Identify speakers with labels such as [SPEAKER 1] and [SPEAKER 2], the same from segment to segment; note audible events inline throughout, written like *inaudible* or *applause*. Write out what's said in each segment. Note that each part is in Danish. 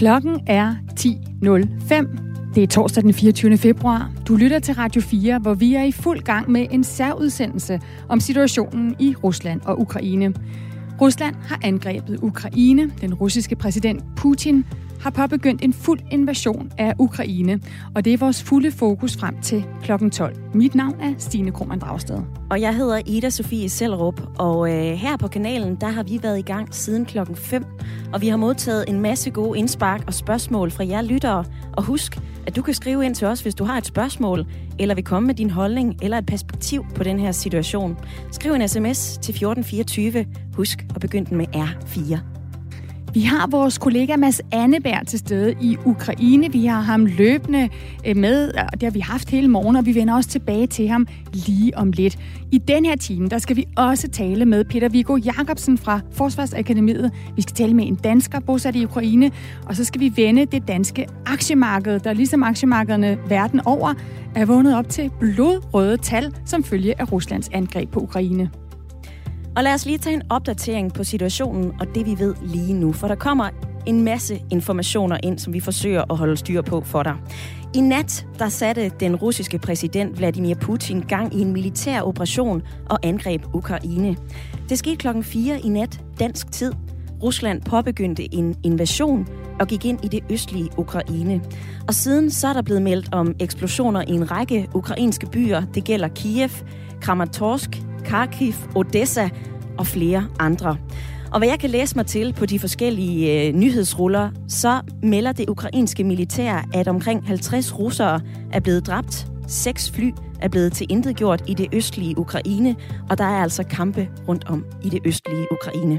[SPEAKER 1] Klokken er 10.05. Det er torsdag den 24. februar. Du lytter til Radio 4, hvor vi er i fuld gang med en særudsendelse om situationen i Rusland og Ukraine. Rusland har angrebet Ukraine. Den russiske præsident Putin har påbegyndt en fuld invasion af Ukraine, og det er vores fulde fokus frem til kl. 12. Mit navn er Stine Krohmann Dragsted.
[SPEAKER 2] Og jeg hedder Ida Sofie Sellerup, og øh, her på kanalen, der har vi været i gang siden klokken 5, og vi har modtaget en masse gode indspark og spørgsmål fra jer lyttere. Og husk, at du kan skrive ind til os, hvis du har et spørgsmål, eller vil komme med din holdning eller et perspektiv på den her situation. Skriv en sms til 1424. Husk at begynde den med R4.
[SPEAKER 1] Vi har vores kollega Mads Anneberg til stede i Ukraine. Vi har ham løbende øh, med, og det har vi haft hele morgen, og vi vender også tilbage til ham lige om lidt. I den her time, der skal vi også tale med Peter Viggo Jacobsen fra Forsvarsakademiet. Vi skal tale med en dansker bosat i Ukraine, og så skal vi vende det danske aktiemarked, der ligesom aktiemarkederne verden over er vundet op til blodrøde tal som følge af Ruslands angreb på Ukraine.
[SPEAKER 2] Og lad os lige tage en opdatering på situationen og det, vi ved lige nu. For der kommer en masse informationer ind, som vi forsøger at holde styr på for dig. I nat, der satte den russiske præsident Vladimir Putin gang i en militær operation og angreb Ukraine. Det skete klokken 4 i nat, dansk tid. Rusland påbegyndte en invasion og gik ind i det østlige Ukraine. Og siden så er der blevet meldt om eksplosioner i en række ukrainske byer. Det gælder Kiev, Kramatorsk, Kharkiv, Odessa og flere andre. Og hvad jeg kan læse mig til på de forskellige øh, nyhedsruller, så melder det ukrainske militær, at omkring 50 russere er blevet dræbt. Seks fly er blevet tilintetgjort i det østlige Ukraine, og der er altså kampe rundt om i det østlige Ukraine.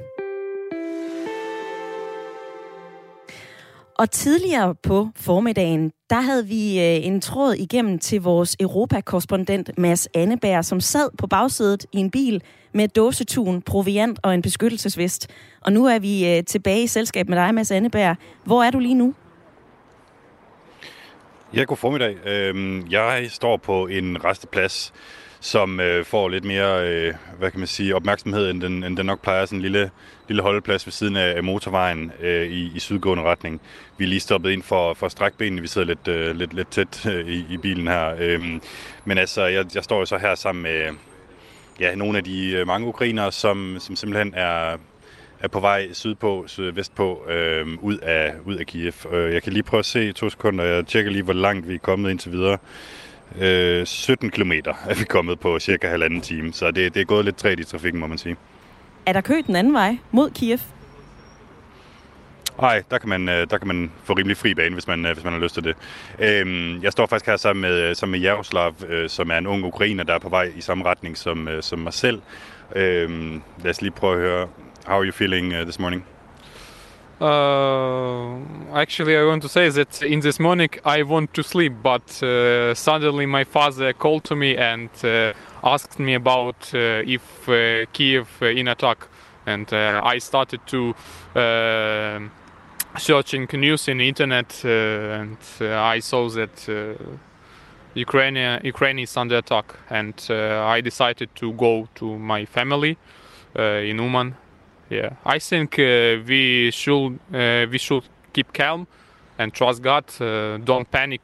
[SPEAKER 2] Og tidligere på formiddagen, der havde vi øh, en tråd igennem til vores Europakorrespondent Mads Anneberg, som sad på bagsædet i en bil med dåsetun, proviant og en beskyttelsesvest. Og nu er vi øh, tilbage i selskab med dig, Mads Anneberg. Hvor er du lige nu?
[SPEAKER 3] Ja, god formiddag. Øhm, jeg står på en resteplads som øh, får lidt mere øh, hvad kan man sige, opmærksomhed, end den, end den nok plejer. Sådan en lille, lille holdeplads ved siden af, motorvejen øh, i, i sydgående retning. Vi er lige stoppet ind for, for strækbenene. Vi sidder lidt, øh, lidt, lidt tæt øh, i, i bilen her. Øh, men altså, jeg, jeg står jo så her sammen med ja, nogle af de øh, mange ukrainere, som, som simpelthen er, er på vej sydpå, sydvestpå, øh, ud, af, ud af Kiev. Øh, jeg kan lige prøve at se i to sekunder. Jeg tjekker lige, hvor langt vi er kommet indtil videre. Øh, 17 km er vi kommet på cirka halvanden time, så det, det er gået lidt træt i trafikken, må man sige.
[SPEAKER 2] Er der kø den anden vej mod Kiev?
[SPEAKER 3] Nej, der kan man, øh, der kan man få rimelig fri bane, hvis man, øh, hvis man har lyst til det. Øhm, jeg står faktisk her sammen med, øh, sammen med Jaroslav, som er en ung ukrainer, der er på vej i samme retning som, som mig selv. Øhm, lad os lige prøve at høre, how are you feeling this morning?
[SPEAKER 4] Uh, actually, I want to say that in this morning I want to sleep, but uh, suddenly my father called to me and uh, asked me about uh, if uh, Kiev in attack, and I started to searching news in internet, and I saw that. Ukraine, Ukraine is under attack, and I decided to go to my family in Uman yeah, I think uh, we should uh, we should keep calm and trust God. Uh, don't panic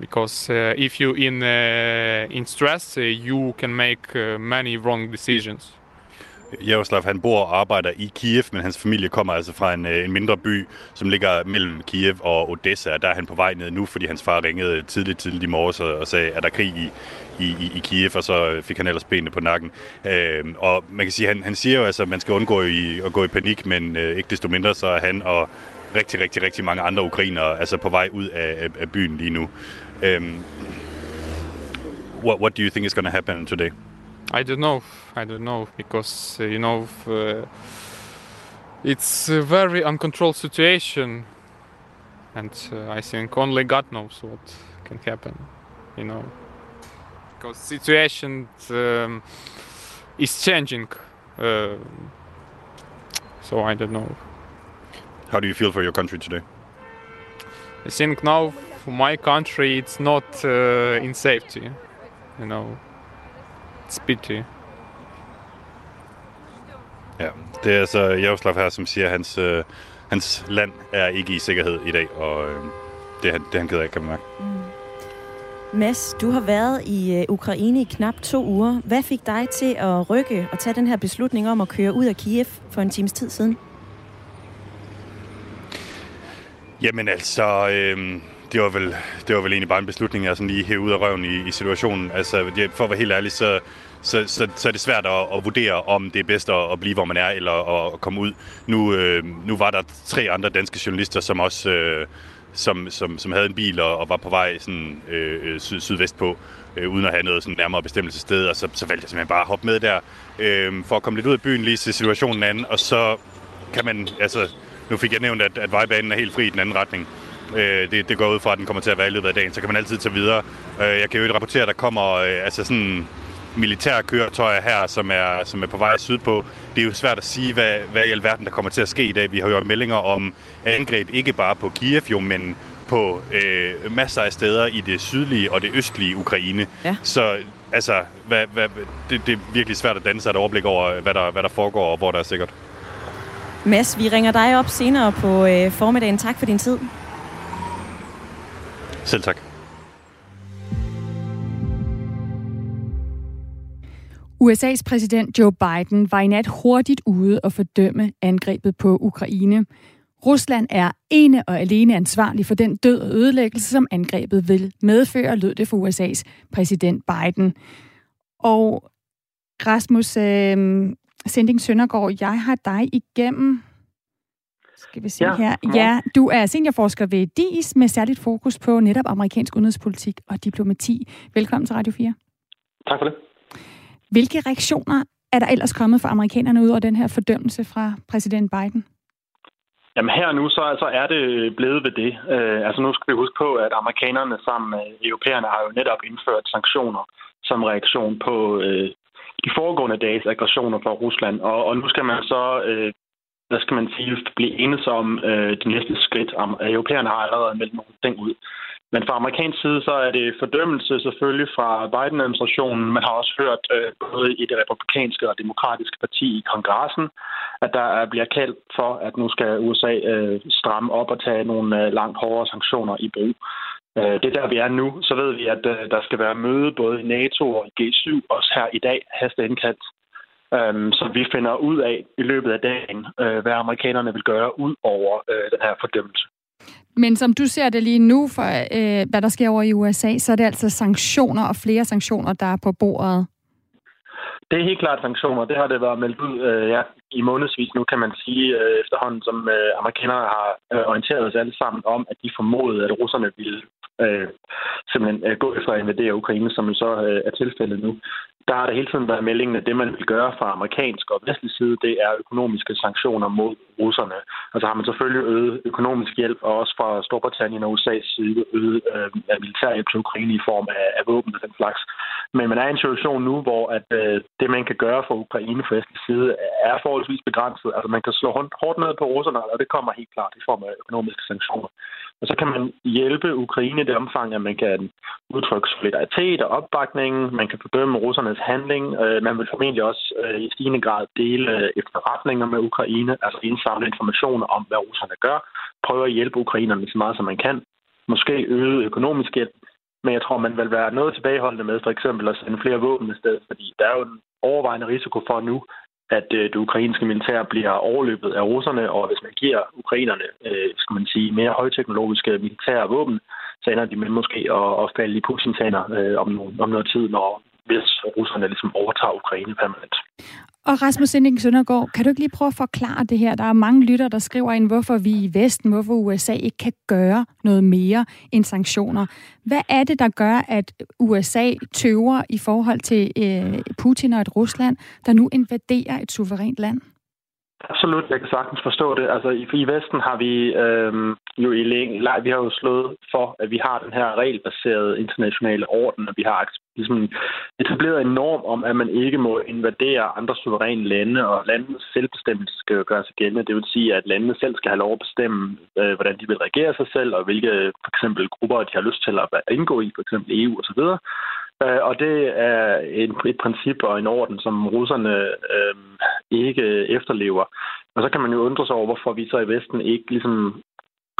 [SPEAKER 4] because uh, if you in uh, in stress, uh, you can make many wrong decisions.
[SPEAKER 3] Jaroslav, han bor og arbejder i Kiev, men hans familie kommer altså fra en, øh, en mindre by, som ligger mellem Kiev og Odessa. Der er han på vej ned nu, fordi hans far ringede tidligt, tidligt i morges og sagde, at der er krig i, i, i, i Kiev, og så øh, fik han ellers benene på nakken. Øh, og man kan sige, han, han siger jo altså, at man skal undgå i, at gå i panik, men øh, ikke desto mindre så er han og rigtig, rigtig, rigtig mange andre ukrainere altså på vej ud af, af, af byen lige nu. Um, what, what do you think is going to happen today?
[SPEAKER 4] I don't know. I don't know because uh, you know uh, it's a very uncontrolled situation, and uh, I think only God knows what can happen. You know because situation um, is changing. Uh, so I don't know.
[SPEAKER 3] How do you feel for your country today?
[SPEAKER 4] I think now for my country it's not uh, in safety. You know, it's pity.
[SPEAKER 3] Ja, det er altså Jaroslav her, som siger, at hans, øh, hans land er ikke i sikkerhed i dag, og øh, det, er han, det er han ked af, kan man mærke. Mm.
[SPEAKER 2] Mads, du har været i øh, Ukraine i knap to uger. Hvad fik dig til at rykke og tage den her beslutning om at køre ud af Kiev for en times tid siden?
[SPEAKER 3] Jamen altså, øh, det, var vel, det var vel egentlig bare en beslutning, jeg sådan lige hævde ud af røven i, i situationen. Altså, for at være helt ærlig, så, så, så, så er det svært at, at vurdere, om det er bedst at, at blive, hvor man er, eller at, at komme ud. Nu, øh, nu var der tre andre danske journalister, som også... Øh, som, som, som havde en bil og, og var på vej sådan, øh, øh syd, sydvest på, øh, uden at have noget sådan nærmere bestemmelsessted, og så, så valgte jeg simpelthen bare at hoppe med der, øh, for at komme lidt ud af byen, lige se situationen anden, og så kan man, altså, nu fik jeg nævnt, at, at vejbanen er helt fri i den anden retning. Øh, det, det går ud fra, at den kommer til at være i løbet af dagen, så kan man altid tage videre. Øh, jeg kan jo ikke rapportere, at der kommer øh, altså sådan militære køretøjer her, som er, som er på vej sydpå. Det er jo svært at sige, hvad, hvad i alverden der kommer til at ske i dag. Vi har jo meldinger om angreb, ikke bare på Kiev jo, men på øh, masser af steder i det sydlige og det østlige Ukraine. Ja. Så altså, hvad, hvad, det, det er virkelig svært at danne sig et overblik over, hvad der, hvad der foregår og hvor der er sikkert.
[SPEAKER 2] Mads, vi ringer dig op senere på øh, formiddagen. Tak for din tid.
[SPEAKER 3] Selv tak.
[SPEAKER 1] USA's præsident Joe Biden var i nat hurtigt ude og fordømme angrebet på Ukraine. Rusland er ene og alene ansvarlig for den død og ødelæggelse, som angrebet vil medføre, lød det for USA's præsident Biden. Og Rasmus øh, Sending Søndergaard, jeg har dig igennem skal vi se ja. her. Ja, du er seniorforsker ved DIS med særligt fokus på netop amerikansk udenrigspolitik og diplomati. Velkommen til Radio 4.
[SPEAKER 5] Tak for det.
[SPEAKER 1] Hvilke reaktioner er der ellers kommet fra amerikanerne ud over den her fordømmelse fra præsident Biden?
[SPEAKER 5] Jamen her nu, så altså er det blevet ved det. Uh, altså nu skal vi huske på, at amerikanerne sammen med europæerne har jo netop indført sanktioner som reaktion på uh, de foregående dages aggressioner fra Rusland. Og, og nu skal man så, uh, hvad skal man sige, blive enige om øh, de næste skridt. Europæerne har allerede meldt nogle ting ud. Men fra amerikansk side, så er det fordømmelse selvfølgelig fra Biden-administrationen. Man har også hørt øh, både i det republikanske og demokratiske parti i kongressen, at der bliver kaldt for, at nu skal USA øh, stramme op og tage nogle øh, langt hårdere sanktioner i brug. Øh, det er der, vi er nu. Så ved vi, at øh, der skal være møde både i NATO og G7, også her i dag, hasteindkaldt. Um, så vi finder ud af i løbet af dagen, uh, hvad amerikanerne vil gøre ud over uh, den her fordømmelse.
[SPEAKER 1] Men som du ser det lige nu, for øh, hvad der sker over i USA, så er det altså sanktioner og flere sanktioner, der er på bordet.
[SPEAKER 5] Det er helt klart sanktioner. Det har det været meldt ud øh, ja, i månedsvis nu, kan man sige, øh, efterhånden, som øh, amerikanere har øh, orienteret os alle sammen om, at de formodede, at russerne ville øh, simpelthen øh, gå efter at invadere Ukraine, som så øh, er tilfældet nu der har der hele tiden været meldingen, at det, man vil gøre fra amerikansk og vestlig side, det er økonomiske sanktioner mod russerne. Og så har man selvfølgelig øget økonomisk hjælp, og også fra Storbritannien og USA's side øget øh, militær hjælp til Ukraine i form af, af våben og den slags. Men man er i en situation nu, hvor at, øh, det, man kan gøre for Ukraine fra vestlig side, er forholdsvis begrænset. Altså man kan slå hårdt ned på russerne, og det kommer helt klart i form af økonomiske sanktioner. Og så kan man hjælpe Ukraine i det omfang, at man kan udtrykke solidaritet og opbakning. Man kan fordømme russernes handling. Øh, man vil formentlig også øh, i stigende grad dele øh, efterretninger med Ukraine, altså indsamle informationer om, hvad russerne gør. Prøve at hjælpe ukrainerne så meget, som man kan. Måske øge økonomisk hjælp. Men jeg tror, man vil være noget tilbageholdende med for eksempel at sende flere våben i stedet, fordi der er jo en overvejende risiko for nu, at øh, det ukrainske militær bliver overløbet af russerne, og hvis man giver ukrainerne, øh, skal man sige, mere højteknologiske militære våben, så ender de med måske at, at falde i Putins hænder øh, om, om noget tid, når hvis russerne ligesom overtager Ukraine permanent.
[SPEAKER 1] Og Rasmus Sinding Søndergaard, kan du ikke lige prøve at forklare det her? Der er mange lytter, der skriver ind, hvorfor vi i Vesten, hvorfor USA ikke kan gøre noget mere end sanktioner. Hvad er det, der gør, at USA tøver i forhold til øh, Putin og et Rusland, der nu invaderer et suverænt land?
[SPEAKER 5] Absolut, jeg kan sagtens forstå det. Altså i, i Vesten har vi øhm, jo i længe, vi har jo slået for, at vi har den her regelbaserede internationale orden, og vi har ligesom etableret en norm om, at man ikke må invadere andre suveræne lande, og landets selvbestemmelse skal gøre sig gældende. Det vil sige, at landene selv skal have lov at bestemme, øh, hvordan de vil regere sig selv, og hvilke for eksempel grupper de har lyst til at indgå i, for eksempel EU osv. Øh, og det er et, et princip og en orden, som russerne øh, ikke efterlever. Og så kan man jo undre sig over, hvorfor vi så i Vesten ikke ligesom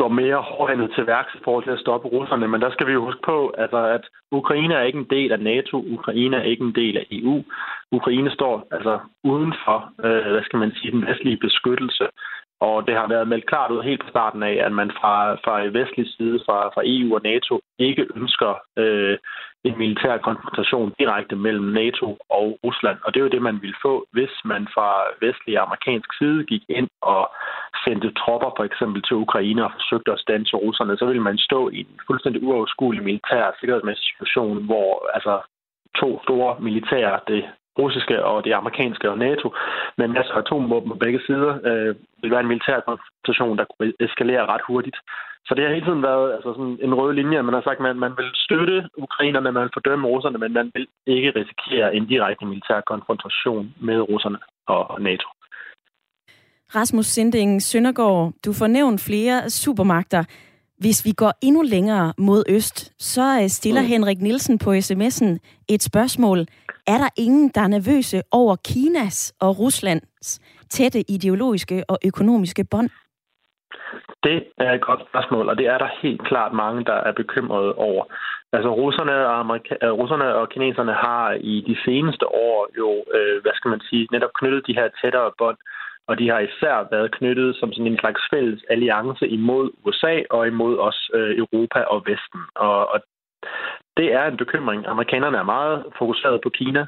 [SPEAKER 5] går mere hårdhændet til værks i forhold til at stoppe russerne. Men der skal vi jo huske på, altså, at Ukraine er ikke en del af NATO. Ukraine er ikke en del af EU. Ukraine står altså uden for, øh, hvad skal man sige, den vestlige beskyttelse. Og det har været meldt klart ud helt fra starten af, at man fra, fra vestlig side, fra, fra EU og NATO, ikke ønsker øh, en militær konfrontation direkte mellem NATO og Rusland. Og det er jo det, man ville få, hvis man fra vestlig og amerikansk side gik ind og sendte tropper for eksempel til Ukraine og forsøgte at stanse russerne. Så ville man stå i en fuldstændig uoverskuelig militær sikkerhedsmæssig situation, hvor altså to store militære, det russiske og det amerikanske og NATO, med masser af atomvåben på begge sider, øh, vil være en militær konfrontation, der kunne eskalere ret hurtigt. Så det har hele tiden været altså sådan en rød linje. Man har sagt, at man, man vil støtte ukrainerne, man vil fordømme russerne, men man vil ikke risikere en direkte militær konfrontation med russerne og NATO.
[SPEAKER 2] Rasmus Sinding Søndergaard, du får nævnt flere supermagter. Hvis vi går endnu længere mod øst, så øh, stiller mm. Henrik Nielsen på sms'en et spørgsmål. Er der ingen, der er nervøse over Kinas og Ruslands tætte ideologiske og økonomiske bånd?
[SPEAKER 5] Det er et godt spørgsmål, og det er der helt klart mange, der er bekymrede over. Altså russerne og, Amerika- øh, russerne og kineserne har i de seneste år jo, øh, hvad skal man sige, netop knyttet de her tættere bånd, og de har især været knyttet som sådan en slags fælles alliance imod USA og imod os øh, Europa og Vesten. Og, og det er en bekymring. Amerikanerne er meget fokuseret på Kina.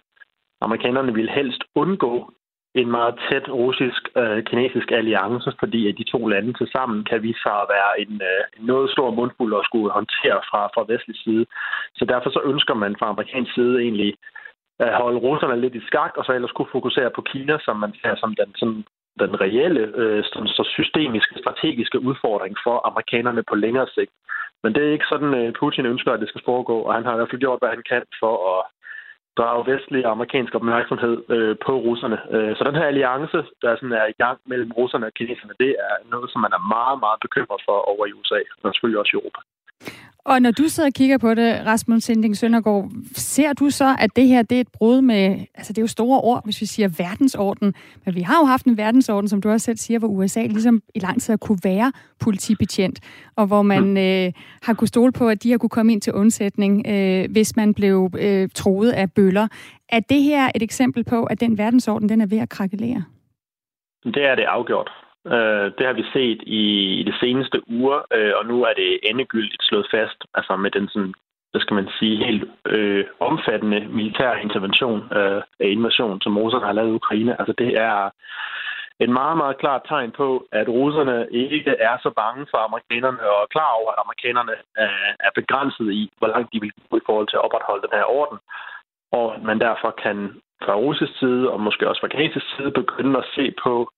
[SPEAKER 5] Amerikanerne vil helst undgå en meget tæt russisk-kinesisk øh, alliance, fordi at de to lande til sammen kan vise sig at være en, øh, en noget stor mundfuld at skulle håndtere fra, fra vestlig side. Så derfor så ønsker man fra amerikansk side egentlig at holde russerne lidt i skak, og så ellers kunne fokusere på Kina, som man ser som den, sådan, den reelle, øh, så systemiske, strategiske udfordring for amerikanerne på længere sigt. Men det er ikke sådan, øh, Putin ønsker, at det skal foregå, og han har i hvert fald gjort, hvad han kan for at drage vestlig og amerikansk opmærksomhed øh, på russerne. Øh, så den her alliance, der sådan er i gang mellem russerne og kineserne, det er noget, som man er meget, meget bekymret for over i USA, og selvfølgelig også i Europa.
[SPEAKER 1] Og når du sidder og kigger på det, Rasmus Sinding Søndergaard, ser du så, at det her det er et brud med, altså det er jo store ord, hvis vi siger verdensorden, men vi har jo haft en verdensorden, som du også selv siger, hvor USA ligesom i lang tid har kunne være politibetjent, og hvor man øh, har kunne stole på, at de har kunne komme ind til undsætning, øh, hvis man blev øh, troet af bøller. Er det her et eksempel på, at den verdensorden, den er ved at krakelere?
[SPEAKER 5] Det er det afgjort. Øh, det har vi set i, i de seneste uger, øh, og nu er det endegyldigt slået fast, altså med den sådan, hvad skal man sige, helt øh, omfattende militær intervention, øh, invasion, som russerne har lavet i Ukraine. Altså det er et meget, meget klart tegn på, at russerne ikke er så bange for amerikanerne og er klar over, at amerikanerne øh, er begrænset i, hvor langt de vil gå i forhold til at opretholde den her orden. Og man derfor kan fra russisk side, og måske også fra kinesisk side, begynde at se på,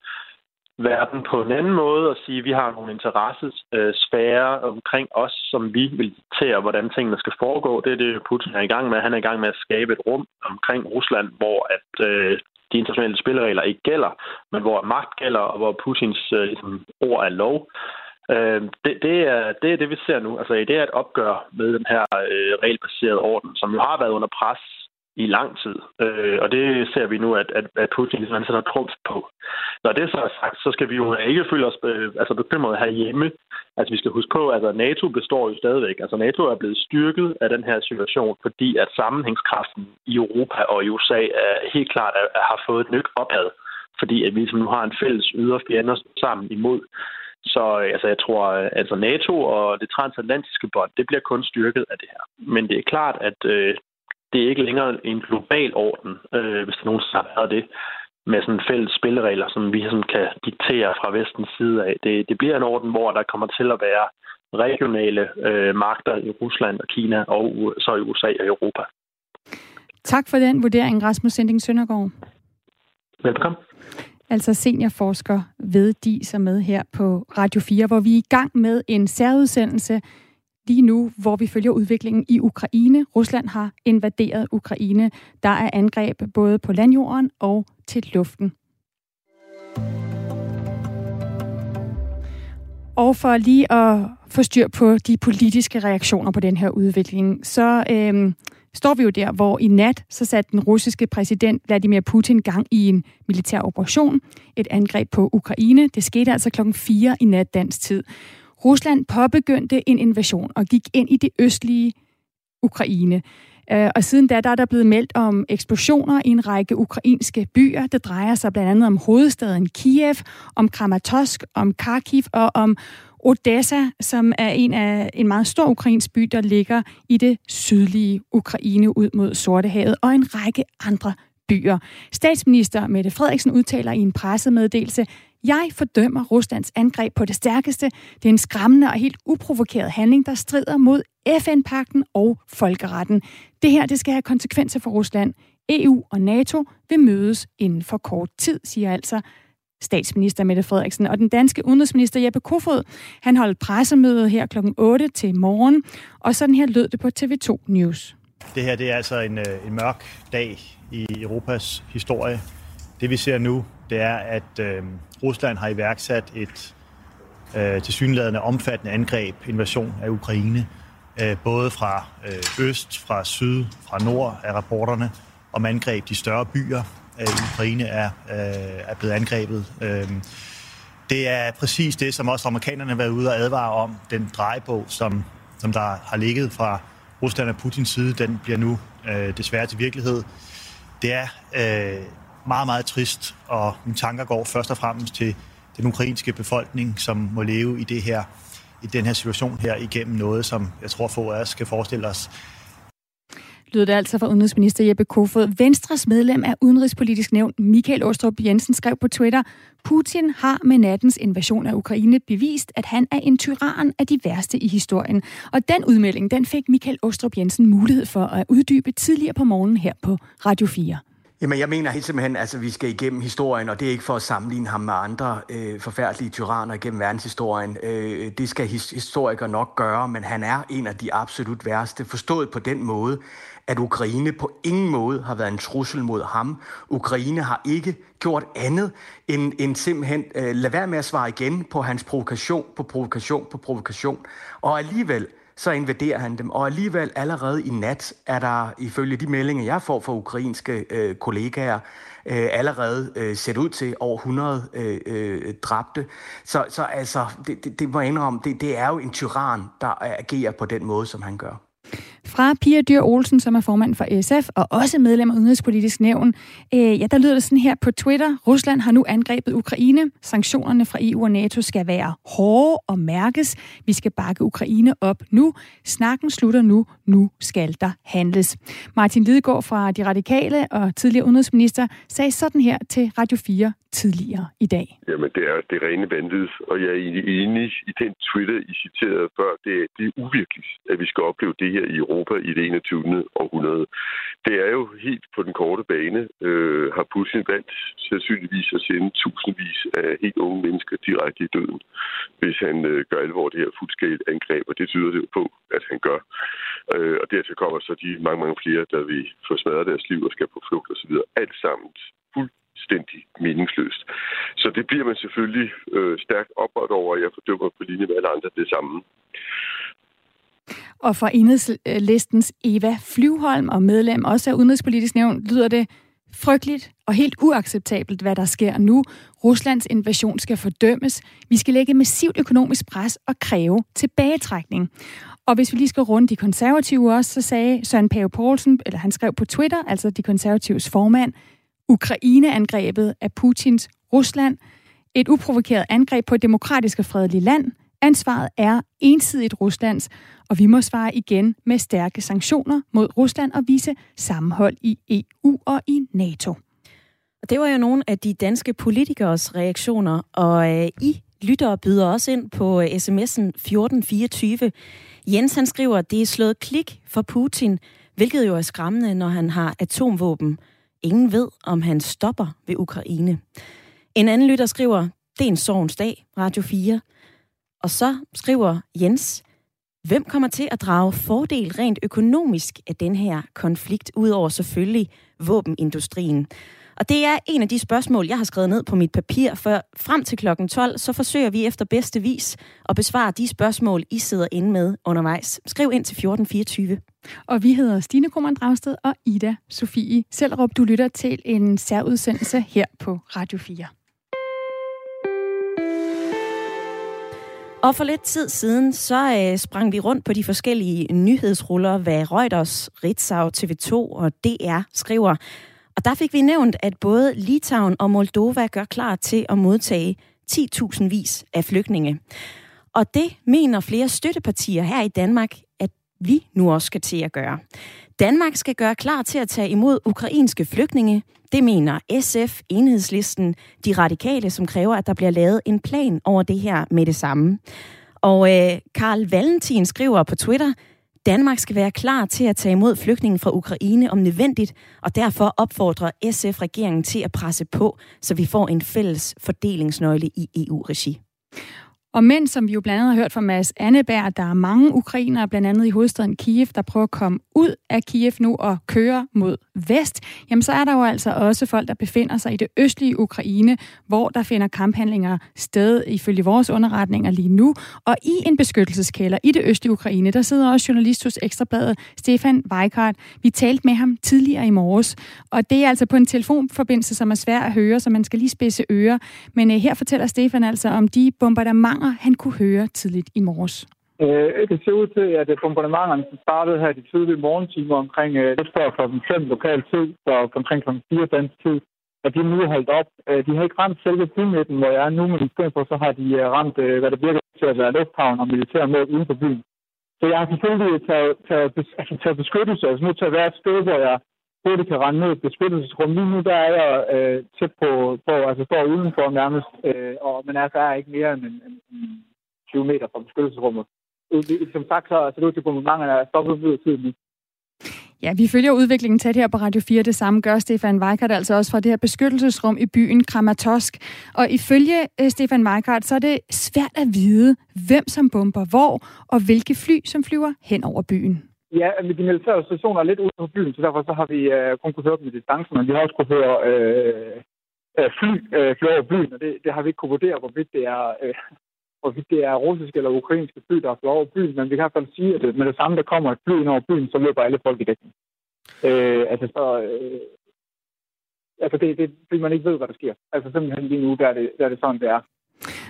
[SPEAKER 5] verden på en anden måde og sige, at vi har nogle interessesfære øh, omkring os, som vi vil diktere, hvordan tingene skal foregå. Det er det, Putin er i gang med. Han er i gang med at skabe et rum omkring Rusland, hvor at øh, de internationale spilleregler ikke gælder, men hvor magt gælder, og hvor Putins øh, ligesom, ord er lov. Øh, det, det, er, det er det, vi ser nu. Altså, det er et opgør med den her øh, regelbaserede orden, som jo har været under pres i lang tid. Øh, og det ser vi nu, at, at, at Putin ligesom sætter trumf på. Når det så er sagt, så skal vi jo ikke føle os øh, altså bekymrede herhjemme. Altså vi skal huske på, at altså, NATO består jo stadigvæk. Altså NATO er blevet styrket af den her situation, fordi at sammenhængskraften i Europa og i USA er helt klart er, er, har fået et nyt opad. Fordi at vi ligesom nu har en fælles ydre fjender sammen imod. Så øh, altså, jeg tror, øh, altså NATO og det transatlantiske bånd, det bliver kun styrket af det her. Men det er klart, at øh, det er ikke længere en global orden, øh, hvis der nogensinde har været det, med sådan fælles spilleregler, som vi sådan kan diktere fra vestens side af. Det, det bliver en orden, hvor der kommer til at være regionale øh, magter i Rusland og Kina, og så i USA og Europa.
[SPEAKER 1] Tak for den vurdering, Rasmus Sending Søndergaard.
[SPEAKER 5] Velkommen.
[SPEAKER 1] Altså seniorforsker ved DIS er med her på Radio 4, hvor vi er i gang med en særudsendelse lige nu, hvor vi følger udviklingen i Ukraine. Rusland har invaderet Ukraine. Der er angreb både på landjorden og til luften. Og for lige at få styr på de politiske reaktioner på den her udvikling, så øh, står vi jo der, hvor i nat så satte den russiske præsident Vladimir Putin gang i en militær operation, et angreb på Ukraine. Det skete altså klokken 4 i nat dansk tid. Rusland påbegyndte en invasion og gik ind i det østlige Ukraine. Øh, og siden da der er der blevet meldt om eksplosioner i en række ukrainske byer. Det drejer sig blandt andet om hovedstaden Kiev, om Kramatorsk, om Kharkiv og om Odessa, som er en af en meget stor ukrainsk by, der ligger i det sydlige Ukraine ud mod Sortehavet, og en række andre byer. Statsminister Mette Frederiksen udtaler i en pressemeddelelse, jeg fordømmer Ruslands angreb på det stærkeste. Det er en skræmmende og helt uprovokeret handling, der strider mod FN-pakten og folkeretten. Det her det skal have konsekvenser for Rusland. EU og NATO vil mødes inden for kort tid, siger altså statsminister Mette Frederiksen. Og den danske udenrigsminister Jeppe Kofod, han holdt pressemøde her kl. 8 til morgen, og sådan her lød det på TV2 News.
[SPEAKER 6] Det her det er altså en, øh, en mørk dag i Europas historie. Det vi ser nu, det er, at øh, Rusland har iværksat et øh, tilsyneladende omfattende angreb, invasion af Ukraine, øh, både fra øh, øst, fra syd, fra nord af rapporterne om angreb de større byer i Ukraine er, øh, er blevet angrebet. Øh, det er præcis det, som også amerikanerne har været ude og advare om. Den drejebog, som, som der har ligget fra Rusland og Putins side, den bliver nu øh, desværre til virkelighed. Det er øh, meget, meget trist, og mine tanker går først og fremmest til den ukrainske befolkning, som må leve i det her i den her situation her igennem noget, som jeg tror få af os kan forestille os
[SPEAKER 1] lyder det altså fra udenrigsminister Jeppe Kofod. Venstres medlem af Udenrigspolitisk Nævn, Michael Åstrup Jensen, skrev på Twitter, Putin har med nattens invasion af Ukraine bevist, at han er en tyran af de værste i historien. Og den udmelding, den fik Michael Åstrup Jensen mulighed for at uddybe tidligere på morgenen her på Radio 4.
[SPEAKER 7] Jamen, jeg mener helt simpelthen, at altså, vi skal igennem historien, og det er ikke for at sammenligne ham med andre øh, forfærdelige tyranner gennem verdenshistorien. Øh, det skal his- historikere nok gøre, men han er en af de absolut værste, forstået på den måde, at Ukraine på ingen måde har været en trussel mod ham. Ukraine har ikke gjort andet end, end simpelthen øh, lade være med at svare igen på hans provokation, på provokation, på provokation. Og alligevel så invaderer han dem. Og alligevel allerede i nat er der, ifølge de meldinger, jeg får fra ukrainske øh, kollegaer, øh, allerede øh, set ud til over 100 øh, øh, dræbte. Så, så altså, det, det, det må jeg indrømme, det, det er jo en tyran, der agerer på den måde, som han gør.
[SPEAKER 1] Fra Pia Dyr Olsen, som er formand for SF og også medlem af Udenrigspolitisk Nævn. Øh, ja, der lyder det sådan her på Twitter. Rusland har nu angrebet Ukraine. Sanktionerne fra EU og NATO skal være hårde og mærkes. Vi skal bakke Ukraine op nu. Snakken slutter nu. Nu skal der handles. Martin Lidegaard fra De Radikale og tidligere udenrigsminister sagde sådan her til Radio 4 tidligere i dag?
[SPEAKER 8] Jamen, det er det rene vanvid, og jeg er egentlig enig i den Twitter, I citerede før. Det, er, det er uvirkeligt, at vi skal opleve det her i Europa i det 21. århundrede. Det er jo helt på den korte bane, øh, har Putin valgt sandsynligvis at sende tusindvis af helt unge mennesker direkte i døden, hvis han øh, gør alvor det her fuldskæld angreb, og det tyder det jo på, at han gør. Øh, og dertil kommer så de mange, mange flere, der vil få smadret deres liv og skal på flugt osv. Alt sammen fuldstændig meningsløst. Så det bliver man selvfølgelig øh, stærkt oprørt over, og jeg fordømmer på linje med alle andre det samme.
[SPEAKER 1] Og fra enhedslistens Eva Flyvholm og medlem også af Udenrigspolitisk Nævn lyder det frygteligt og helt uacceptabelt, hvad der sker nu. Ruslands invasion skal fordømmes. Vi skal lægge massivt økonomisk pres og kræve tilbagetrækning. Og hvis vi lige skal runde de konservative også, så sagde Søren Pave Poulsen, eller han skrev på Twitter, altså de konservatives formand, Ukraine-angrebet af Putins Rusland. Et uprovokeret angreb på et demokratisk og fredeligt land. Ansvaret er ensidigt Ruslands, og vi må svare igen med stærke sanktioner mod Rusland og vise sammenhold i EU og i NATO.
[SPEAKER 2] Og Det var jo nogle af de danske politikers reaktioner, og øh, I lyttere byder også ind på øh, sms'en 1424. Jens han skriver, at det er slået klik for Putin, hvilket jo er skræmmende, når han har atomvåben. Ingen ved, om han stopper ved Ukraine. En anden lytter skriver, det er en sorgens dag, Radio 4. Og så skriver Jens, Hvem kommer til at drage fordel rent økonomisk af den her konflikt, udover selvfølgelig våbenindustrien? Og det er en af de spørgsmål, jeg har skrevet ned på mit papir, for frem til klokken 12, så forsøger vi efter bedste vis at besvare de spørgsmål, I sidder inde med undervejs. Skriv ind til 1424.
[SPEAKER 1] Og vi hedder Stine Krummernd Dragsted og Ida Sofie Sellerup. Du lytter til en særudsendelse her på Radio 4.
[SPEAKER 2] Og for lidt tid siden, så øh, sprang vi rundt på de forskellige nyhedsruller, hvad Reuters, Ritzau, TV2 og DR skriver. Og der fik vi nævnt, at både Litauen og Moldova gør klar til at modtage 10.000 vis af flygtninge. Og det mener flere støttepartier her i Danmark, at vi nu også skal til at gøre. Danmark skal gøre klar til at tage imod ukrainske flygtninge. Det mener SF, Enhedslisten, de radikale, som kræver, at der bliver lavet en plan over det her med det samme. Og øh, Karl Valentin skriver på Twitter, Danmark skal være klar til at tage imod flygtninge fra Ukraine om nødvendigt, og derfor opfordrer SF-regeringen til at presse på, så vi får en fælles fordelingsnøgle i EU-regi.
[SPEAKER 1] Og mænd, som vi jo blandt andet har hørt fra Mads Anneberg, der er mange ukrainere, blandt andet i hovedstaden Kiev, der prøver at komme ud af Kiev nu og køre mod vest, jamen så er der jo altså også folk, der befinder sig i det østlige Ukraine, hvor der finder kamphandlinger sted ifølge vores underretninger lige nu. Og i en beskyttelseskælder i det østlige Ukraine, der sidder også journalist hos Ekstrabladet, Stefan Weikart. Vi talte med ham tidligere i morges, og det er altså på en telefonforbindelse, som er svær at høre, så man skal lige spidse ører. Men uh, her fortæller Stefan altså om de bombardementer, bombardementer, han kunne høre tidligt i morges?
[SPEAKER 9] Øh, det ser ud til, at bombardementerne startede her de tidlige morgentimer omkring øh, lidt før kl. 5 lokal tid, så omkring kl. 4 dansk tid, at de nu er holdt op. Øh, de har ikke ramt selve bymidten, hvor jeg er nu, men i stedet for så har de øh, ramt, øh, hvad der virker til at være lufthavn og militær med uden for byen. Så jeg har selvfølgelig taget, taget, altså, taget beskyttelse, altså nu til at være et sted, hvor jeg hurtigt kan rende ned i beskyttelsesrum. Lige nu der er jeg øh, tæt på, på, altså står udenfor nærmest, øh, og, men altså er ikke mere end, end, end 20 meter fra beskyttelsesrummet. Øh, som sagt, så ser det ud til, at bombardementerne er stoppet ud af tiden
[SPEAKER 1] Ja, vi følger udviklingen tæt her på Radio 4. Det samme gør Stefan Weikart altså også fra det her beskyttelsesrum i byen Kramatorsk. Og ifølge øh, Stefan Weikart, så er det svært at vide, hvem som bomber hvor, og hvilke fly, som flyver hen over byen.
[SPEAKER 9] Ja, men de militære stationer er lidt ude på byen, så derfor så har vi øh, kun kunnet høre dem i distancen, men vi har også kunnet høre øh, øh, fly øh, fly over byen, og det, det har vi ikke kunnet vurdere, hvorvidt det er, øh, hvorvidt det er russiske eller ukrainske fly, der flyver over byen, men vi kan i hvert fald sige, at med det samme, der kommer et fly ind over byen, så løber alle folk i dækning. Øh, altså, så, øh, altså det, det, fordi man ikke ved, hvad der sker. Altså simpelthen lige nu, der er det, der er det sådan, det er.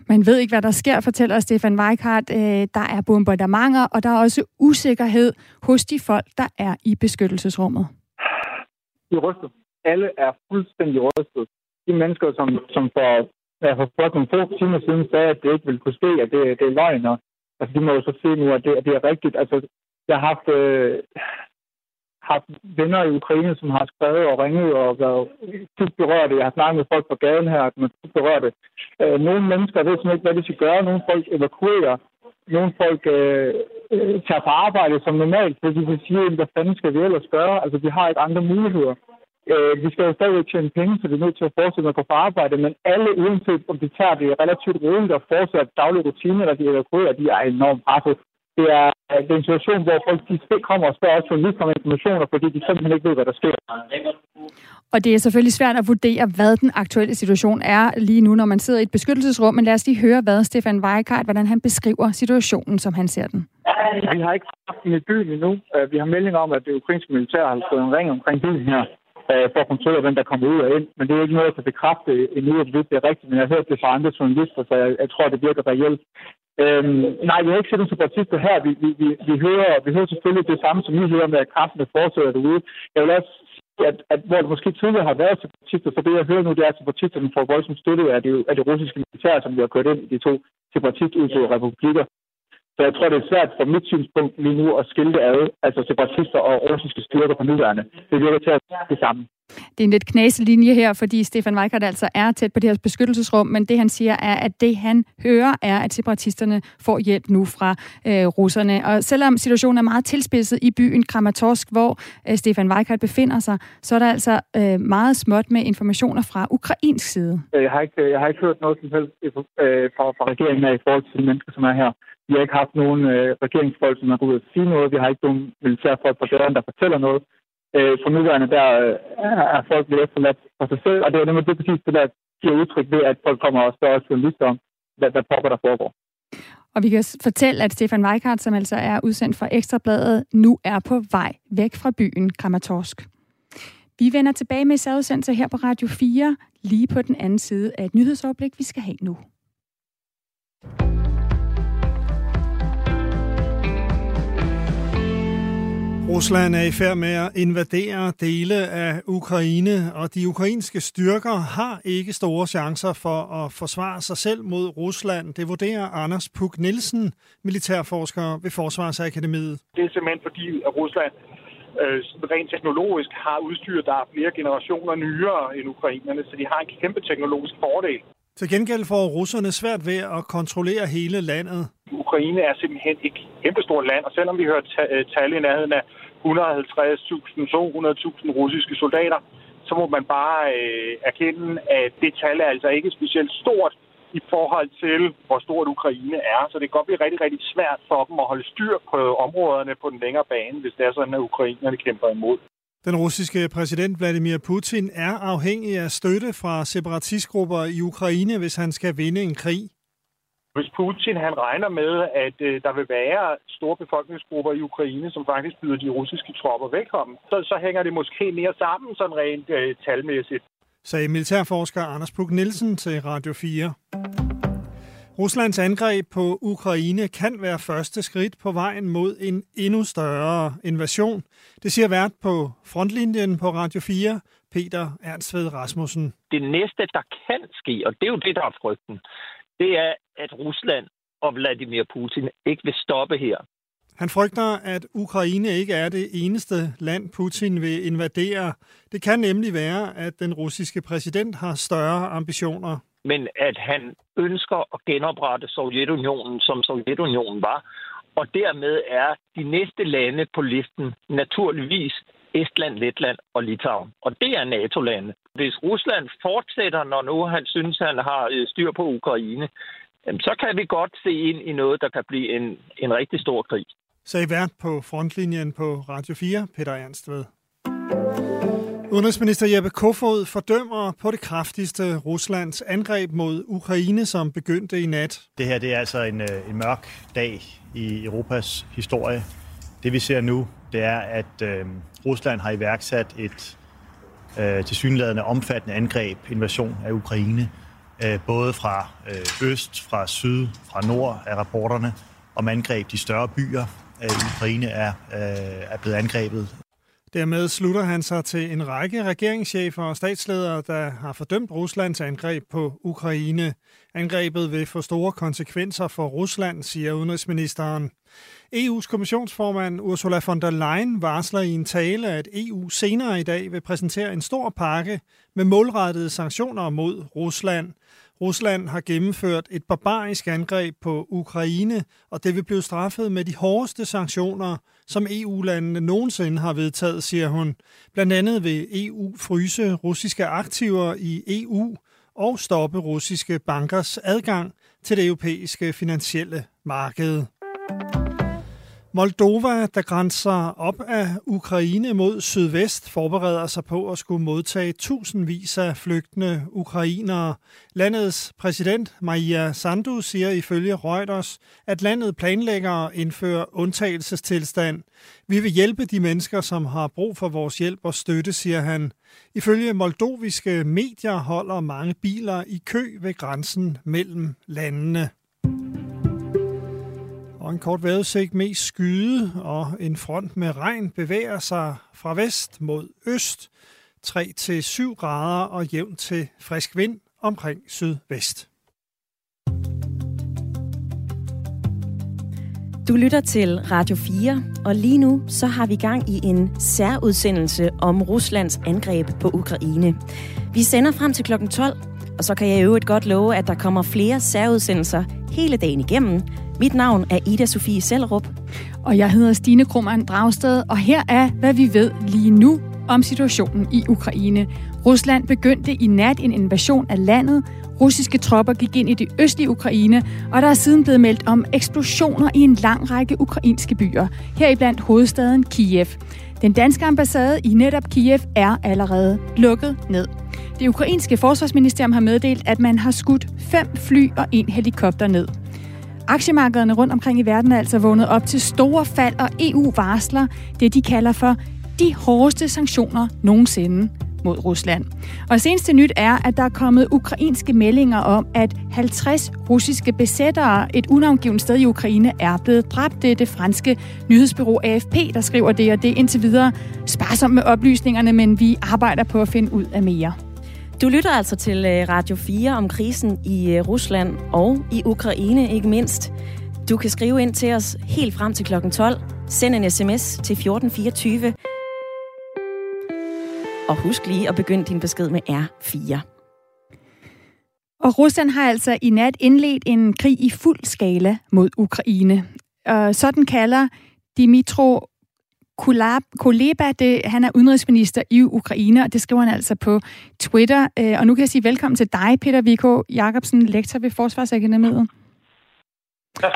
[SPEAKER 1] Man ved ikke, hvad der sker, fortæller Stefan Weikart. Øh, der er bombardementer, og der er også usikkerhed hos de folk, der er i beskyttelsesrummet.
[SPEAKER 9] De rystet. Alle er fuldstændig rystet. De mennesker, som, som for, ja, for først nogle få timer siden sagde, at det ikke ville kunne ske, at det, det er løgn, og altså, de må jo så se nu, at det, at det er rigtigt. Altså, jeg har haft, øh, haft venner i Ukraine, som har skrevet og ringet og været dybt berørte. Jeg har snakket med folk på gaden her, som er dybt berørte. Øh, nogle mennesker ved simpelthen ikke, hvad de skal gøre. Nogle folk evakuerer. Nogle folk øh, øh, tager på arbejde som normalt, fordi de siger, hvad fanden skal vi ellers gøre? Altså, vi har ikke andre muligheder. Øh, vi skal jo stadigvæk tjene penge, så vi er nødt til at fortsætte med at gå på arbejde, men alle, uanset om de tager det relativt roligt og fortsætter daglige rutiner, eller de evakuerer, de er enormt presset det er, det er en situation, hvor folk de kommer og spørger os journalister om informationer, fordi de simpelthen ikke ved, hvad der sker.
[SPEAKER 1] Og det er selvfølgelig svært at vurdere, hvad den aktuelle situation er lige nu, når man sidder i et beskyttelsesrum. Men lad os lige høre, hvad Stefan Weikart, hvordan han beskriver situationen, som han ser den.
[SPEAKER 9] Vi har ikke haft den i byen endnu. Øh, vi har meldinger om, at det ukrainske militær har fået en ring omkring byen her øh, for at kontrollere, hvem der kommer ud og ind. Men det er ikke noget, der kan bekræfte endnu, at det er rigtigt. Men jeg har hørt det fra andre journalister, så jeg, jeg tror, det virker reelt. Øhm, nej, vi har ikke set nogen separatister her. Vi, vi, vi, vi, hører, vi hører selvfølgelig det samme, som I hører med, at kampene fortsætter derude. Jeg vil også sige, at, at hvor det måske tidligere har været separatister, så det jeg hører nu, det er, at separatisterne får voldsomt støtte af det, af det russiske militær, som vi har kørt ind i de to separatistudtøvede republikker. Så jeg tror, det er svært fra mit synspunkt lige nu at skille det ad, altså separatister og russiske styrker på nuværende. Det virker til at det samme.
[SPEAKER 1] Det er en lidt knaselinje her, fordi Stefan Weikert altså er tæt på det her beskyttelsesrum, men det han siger er, at det han hører er, at separatisterne får hjælp nu fra øh, russerne. Og selvom situationen er meget tilspidset i byen Kramatorsk, hvor øh, Stefan Weikert befinder sig, så er der altså øh, meget småt med informationer fra ukrainsk side.
[SPEAKER 9] Øh, jeg har ikke, jeg har ikke hørt noget som helst øh, fra, fra regeringen af i forhold til de mennesker, som er her. Vi har ikke haft nogen øh, regeringsfolk, som har gået ud og sige noget. Vi har ikke nogen militærfolk på døren, der fortæller noget øh, for nuværende, der øh, er folk lidt efterladt for sig selv, og det er nemlig det præcis det, der giver udtryk ved, at folk kommer og spørger journalister om, hvad, hvad pokker der foregår.
[SPEAKER 1] Og vi kan fortælle, at Stefan Weikart, som altså er udsendt fra Ekstrabladet, nu er på vej væk fra byen Kramatorsk. Vi vender tilbage med særudsendelse her på Radio 4, lige på den anden side af et nyhedsoverblik, vi skal have nu.
[SPEAKER 10] Rusland er i færd med at invadere dele af Ukraine, og de ukrainske styrker har ikke store chancer for at forsvare sig selv mod Rusland. Det vurderer Anders Puk Nielsen, militærforsker ved Forsvarsakademiet.
[SPEAKER 11] Det er simpelthen fordi, at Rusland øh, rent teknologisk har udstyr, der er flere generationer nyere end ukrainerne, så de har en kæmpe teknologisk fordel.
[SPEAKER 10] Til gengæld får russerne svært ved at kontrollere hele landet.
[SPEAKER 11] Ukraine er simpelthen et kæmpestort land, og selvom vi hører øh, tal i nærheden af 150.000, 200.000 russiske soldater, så må man bare øh, erkende, at det tal er altså ikke specielt stort i forhold til, hvor stort Ukraine er. Så det kan godt blive rigtig, rigtig svært for dem at holde styr på områderne på den længere bane, hvis det er sådan, at ukrainerne kæmper imod.
[SPEAKER 10] Den russiske præsident Vladimir Putin er afhængig af støtte fra separatistgrupper i Ukraine, hvis han skal vinde en krig.
[SPEAKER 11] Hvis Putin han regner med, at øh, der vil være store befolkningsgrupper i Ukraine, som faktisk byder de russiske tropper velkommen, så, så hænger det måske mere sammen sådan rent øh, talmæssigt.
[SPEAKER 10] Sagde militærforsker Anders Puk Nielsen til Radio 4. Ruslands angreb på Ukraine kan være første skridt på vejen mod en endnu større invasion. Det siger vært på frontlinjen på Radio 4, Peter Ernstved Rasmussen.
[SPEAKER 12] Det næste, der kan ske, og det er jo det, der er frygten, det er, at Rusland og Vladimir Putin ikke vil stoppe her.
[SPEAKER 10] Han frygter, at Ukraine ikke er det eneste land, Putin vil invadere. Det kan nemlig være, at den russiske præsident har større ambitioner.
[SPEAKER 12] Men at han ønsker at genoprette Sovjetunionen, som Sovjetunionen var, og dermed er de næste lande på listen naturligvis Estland, Letland og Litauen. Og det er NATO-lande. Hvis Rusland fortsætter, når nu han synes, han har øh, styr på Ukraine, så kan vi godt se ind i noget, der kan blive en, en rigtig stor krig.
[SPEAKER 10] Sagde vært på frontlinjen på Radio 4, Peter Ernstved. Udenrigsminister Jeppe Kofod fordømmer på det kraftigste Ruslands angreb mod Ukraine, som begyndte i nat.
[SPEAKER 6] Det her det er altså en, øh, en mørk dag i Europas historie. Det vi ser nu, det er, at øh, Rusland har iværksat et øh, tilsyneladende omfattende angreb, invasion af Ukraine, øh, både fra øh, øst, fra syd, fra nord af rapporterne om angreb. De større byer øh, af Ukraine er, øh, er blevet angrebet.
[SPEAKER 10] Dermed slutter han sig til en række regeringschefer og statsledere, der har fordømt Ruslands angreb på Ukraine. Angrebet vil få store konsekvenser for Rusland, siger udenrigsministeren. EU's kommissionsformand Ursula von der Leyen varsler i en tale, at EU senere i dag vil præsentere en stor pakke med målrettede sanktioner mod Rusland. Rusland har gennemført et barbarisk angreb på Ukraine, og det vil blive straffet med de hårdeste sanktioner, som EU-landene nogensinde har vedtaget, siger hun. Blandt andet vil EU fryse russiske aktiver i EU og stoppe russiske bankers adgang til det europæiske finansielle marked. Moldova, der grænser op af Ukraine mod sydvest, forbereder sig på at skulle modtage tusindvis af flygtende ukrainere. Landets præsident Maria Sandu siger ifølge Reuters, at landet planlægger at indføre undtagelsestilstand. Vi vil hjælpe de mennesker, som har brug for vores hjælp og støtte, siger han. Ifølge moldoviske medier holder mange biler i kø ved grænsen mellem landene. Og en kort vejrudsigt mest skyde, og en front med regn bevæger sig fra vest mod øst. 3-7 grader og jævn til frisk vind omkring sydvest.
[SPEAKER 2] Du lytter til Radio 4, og lige nu så har vi gang i en særudsendelse om Ruslands angreb på Ukraine. Vi sender frem til klokken 12, og så kan jeg i øvrigt godt love, at der kommer flere særudsendelser hele dagen igennem. Mit navn er Ida Sofie Sellerup.
[SPEAKER 1] Og jeg hedder Stine Krummernd Dragsted, og her er, hvad vi ved lige nu om situationen i Ukraine. Rusland begyndte i nat en invasion af landet. Russiske tropper gik ind i det østlige Ukraine, og der er siden blevet meldt om eksplosioner i en lang række ukrainske byer, heriblandt hovedstaden Kiev. Den danske ambassade i netop Kiev er allerede lukket ned. Det ukrainske forsvarsministerium har meddelt, at man har skudt fem fly og en helikopter ned. Aktiemarkederne rundt omkring i verden er altså vågnet op til store fald, og EU varsler det, de kalder for de hårdeste sanktioner nogensinde mod Rusland. Og seneste nyt er, at der er kommet ukrainske meldinger om, at 50 russiske besættere et unavngivet sted i Ukraine er blevet dræbt. Det er det franske nyhedsbyrå AFP, der skriver det, og det er indtil videre sparsomt med oplysningerne, men vi arbejder på at finde ud af mere.
[SPEAKER 2] Du lytter altså til øh, Radio 4 om krisen i øh, Rusland og i Ukraine ikke mindst. Du kan skrive ind til os helt frem til klokken 12. Send en sms til 1424. Og husk lige at begynde din besked med R4.
[SPEAKER 1] Og Rusland har altså i nat indledt en krig i fuld skala mod Ukraine. Og sådan kalder Dimitro Kuleba, det, han er udenrigsminister i Ukraine, og det skriver han altså på Twitter. Øh, og nu kan jeg sige velkommen til dig, Peter Viko Jacobsen, lektor ved Forsvarsakademiet.
[SPEAKER 13] Ja.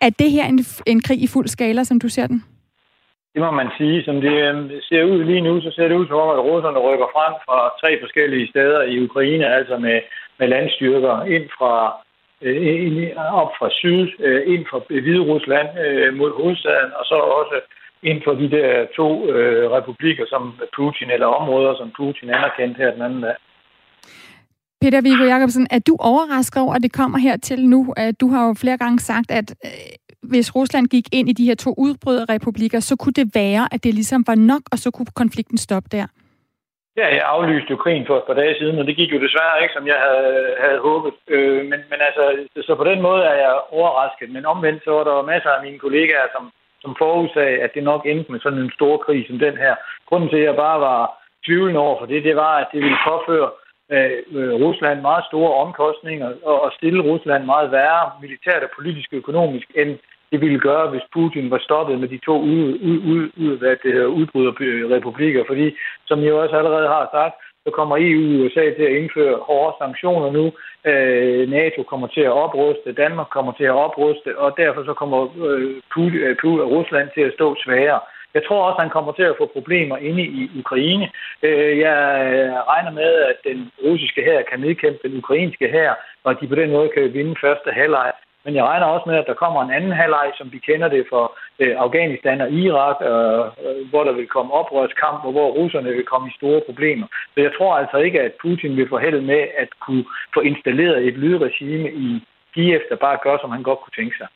[SPEAKER 1] Er det her en, en krig i fuld skala, som du ser den?
[SPEAKER 13] Det må man sige. Som det øh, ser ud lige nu, så ser det ud som om, at russerne rykker frem fra tre forskellige steder i Ukraine, altså med, med landstyrker ind fra øh, op fra syd, øh, ind fra Hvide Rusland øh, mod hovedstaden, og så også ind for de der to øh, republikker, som Putin, eller områder, som Putin anerkendte her den anden dag.
[SPEAKER 1] Peter Viggo Jacobsen, er du overrasket over, at det kommer hertil nu? Øh, du har jo flere gange sagt, at hvis Rusland gik ind i de her to udbryderrepublikker, så kunne det være, at det ligesom var nok, og så kunne konflikten stoppe der?
[SPEAKER 13] Ja, jeg aflyste jo krigen for et par dage siden, og det gik jo desværre ikke, som jeg havde, havde håbet. Øh, men, men altså, så på den måde er jeg overrasket. Men omvendt så var der masser af mine kollegaer, som, som forudsagde, at det nok endte med sådan en stor krig som den her. Grunden til, at jeg bare var tvivlende over for det, det var, at det ville påføre øh, Rusland meget store omkostninger og, og stille Rusland meget værre militært og politisk og økonomisk, end det ville gøre, hvis Putin var stoppet med de to ud, ud, ud, ud, hvad det hedder, udbryderrepublikker. Fordi, som jeg også allerede har sagt, så kommer EU og USA til at indføre hårde sanktioner nu. Øh, NATO kommer til at opruste, Danmark kommer til at opruste, og derfor så kommer øh, Putin, øh, Rusland til at stå svagere. Jeg tror også, han kommer til at få problemer inde i Ukraine. Øh, jeg regner med, at den russiske hær kan nedkæmpe den ukrainske hær, og at de på den måde kan vinde første halvleg. Men jeg regner også med, at der kommer en anden halvleg, som vi kender det for øh, Afghanistan og Irak, øh, hvor der vil komme oprørskamp, og hvor russerne vil komme i store problemer. Så jeg tror altså ikke, at Putin vil få held med at kunne få installeret et lydregime i Kiev, der bare gør, som han godt kunne tænke sig.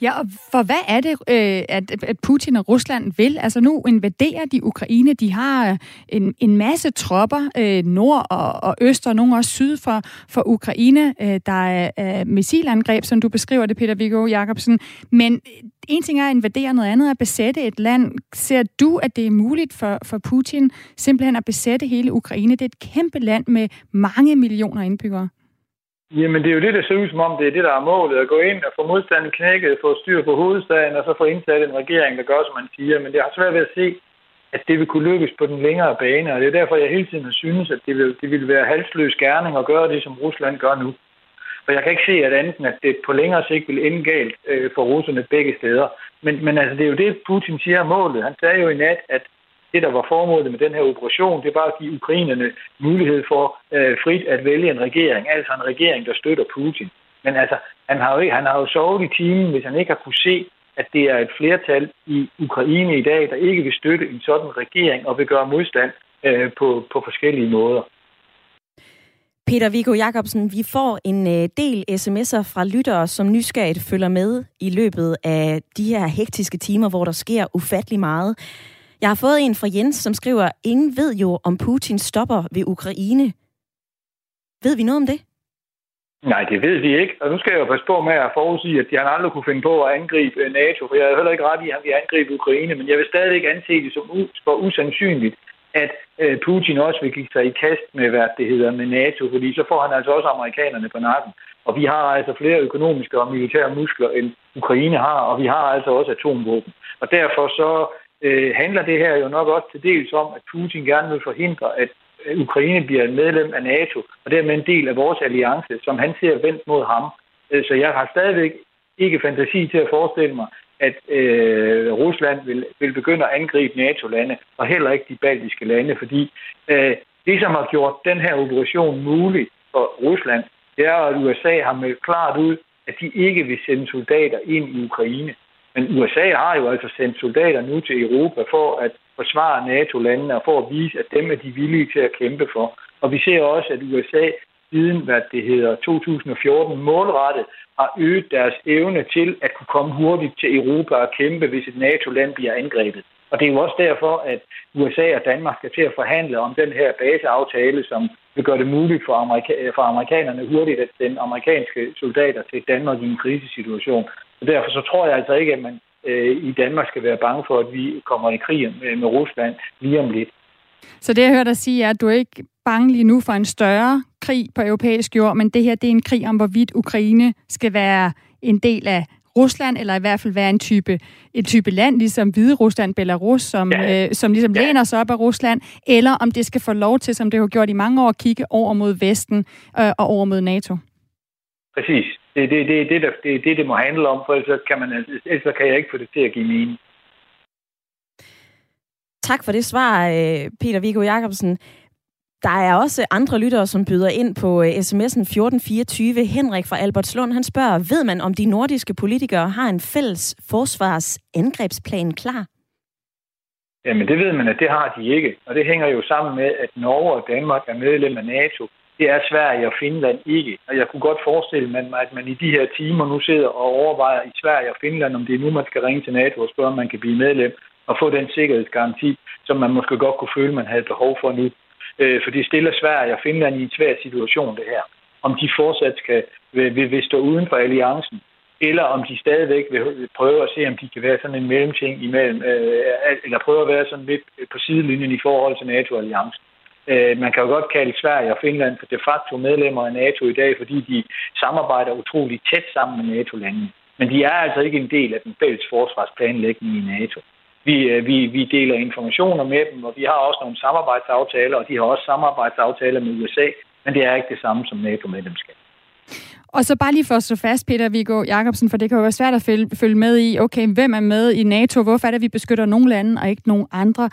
[SPEAKER 1] Ja, og for hvad er det, øh, at, at Putin og Rusland vil? Altså nu invaderer de Ukraine. De har øh, en, en masse tropper øh, nord og, og øst, og nogle også syd for, for Ukraine. Øh, der er øh, missilangreb, som du beskriver det, Peter Viggo Jacobsen. Men øh, en ting er at invadere, noget andet er at besætte et land. Ser du, at det er muligt for, for Putin simpelthen at besætte hele Ukraine? Det er et kæmpe land med mange millioner indbyggere.
[SPEAKER 13] Jamen, det er jo det, der ser ud som om, det er det, der er målet. At gå ind og få modstanden knækket, få styr på hovedstaden, og så få indsat en regering, der gør, som man siger. Men det har svært ved at se, at det vil kunne lykkes på den længere bane, og det er derfor, jeg hele tiden har synes, at det vil, det vil være halsløs gerning at gøre det, som Rusland gør nu. For jeg kan ikke se, at andet at det på længere sigt vil ende galt øh, for russerne begge steder. Men, men altså, det er jo det, Putin siger er målet. Han sagde jo i nat, at det, der var formålet med den her operation, det var at give ukrainerne mulighed for øh, frit at vælge en regering, altså en regering, der støtter Putin. Men altså, han har jo, ikke, han har jo sovet i timen, hvis han ikke har kunne se, at det er et flertal i Ukraine i dag, der ikke vil støtte en sådan regering og vil gøre modstand øh, på, på forskellige måder.
[SPEAKER 2] Peter Viggo Jacobsen, vi får en øh, del sms'er fra lyttere, som nysgerrigt følger med i løbet af de her hektiske timer, hvor der sker ufattelig meget. Jeg har fået en fra Jens, som skriver, ingen ved jo, om Putin stopper ved Ukraine. Ved vi noget om det?
[SPEAKER 13] Nej, det ved vi ikke. Og nu skal jeg jo passe på med at forudsige, at de han aldrig kunne finde på at angribe øh, NATO, for jeg er heller ikke ret i, at han vil angribe Ukraine, men jeg vil stadigvæk anse det som for usandsynligt, at øh, Putin også vil give sig i kast med, hvad det hedder, med NATO, fordi så får han altså også amerikanerne på nakken. Og vi har altså flere økonomiske og militære muskler, end Ukraine har, og vi har altså også atomvåben. Og derfor så øh, handler det her jo nok også til dels om, at Putin gerne vil forhindre, at Ukraine bliver et medlem af NATO, og dermed en del af vores alliance, som han ser vendt mod ham. Øh, så jeg har stadigvæk ikke fantasi til at forestille mig, at øh, Rusland vil, vil begynde at angribe NATO-lande, og heller ikke de baltiske lande, fordi øh, det, som har gjort den her operation mulig for Rusland, det er, at USA har meldt klart ud, at de ikke vil sende soldater ind i Ukraine. Men USA har jo altså sendt soldater nu til Europa for at forsvare NATO-landene og for at vise, at dem er de villige til at kæmpe for. Og vi ser også, at USA siden, hvad det hedder, 2014 målrettet har øget deres evne til at kunne komme hurtigt til Europa og kæmpe, hvis et NATO-land bliver angrebet. Og det er jo også derfor, at USA og Danmark skal til at forhandle om den her baseaftale, som vil gøre det muligt for, amerika- for amerikanerne hurtigt at sende amerikanske soldater til Danmark i en krisesituation. Derfor så tror jeg altså ikke, at man øh, i Danmark skal være bange for, at vi kommer i krig med, med Rusland lige om lidt.
[SPEAKER 1] Så det, jeg hørte dig sige, er, at du er ikke bange lige nu for en større krig på europæisk jord, men det her det er en krig om, hvorvidt Ukraine skal være en del af Rusland, eller i hvert fald være en type, en type land, ligesom Hvide Rusland, Belarus, som, ja. øh, som ligesom ja. læner sig op af Rusland, eller om det skal få lov til, som det har gjort i mange år, at kigge over mod Vesten øh, og over mod NATO.
[SPEAKER 13] Præcis. Det er det, det, det, det, det, det, det må handle om, for ellers kan, man, ellers kan jeg ikke få det til at give mening.
[SPEAKER 2] Tak for det svar, øh, Peter Viggo Jacobsen. Der er også andre lyttere, som byder ind på øh, sms'en 1424. Henrik fra Albertslund, han spørger, ved man om de nordiske politikere har en fælles forsvarsangrebsplan klar?
[SPEAKER 13] Jamen det ved man, at det har de ikke. Og det hænger jo sammen med, at Norge og Danmark er medlem af NATO. Det er Sverige og Finland ikke. Og jeg kunne godt forestille mig, at man i de her timer nu sidder og overvejer i Sverige og Finland, om det er nu, man skal ringe til NATO og spørge, om man kan blive medlem og få den sikkerhedsgaranti, som man måske godt kunne føle, man havde behov for nu. Øh, for det stiller Sverige og Finland i en svær situation, det her. Om de fortsat skal, vil, vil, vil stå uden for alliancen, eller om de stadigvæk vil prøve at se, om de kan være sådan en mellemting imellem, øh, eller prøve at være sådan lidt på sidelinjen i forhold til NATO-alliancen. Øh, man kan jo godt kalde Sverige og Finland for de facto medlemmer af NATO i dag, fordi de samarbejder utroligt tæt sammen med NATO-landene. Men de er altså ikke en del af den fælles forsvarsplanlægning i NATO. Vi, øh, vi, vi deler informationer med dem, og vi har også nogle samarbejdsaftaler, og de har også samarbejdsaftaler med USA, men det er ikke det samme som NATO-medlemskab.
[SPEAKER 1] Og så bare lige for at slå fast, Peter Viggo Jacobsen, for det kan jo være svært at følge med i, okay, hvem er med i NATO? Hvorfor er det, at vi beskytter nogle lande og ikke nogle andre?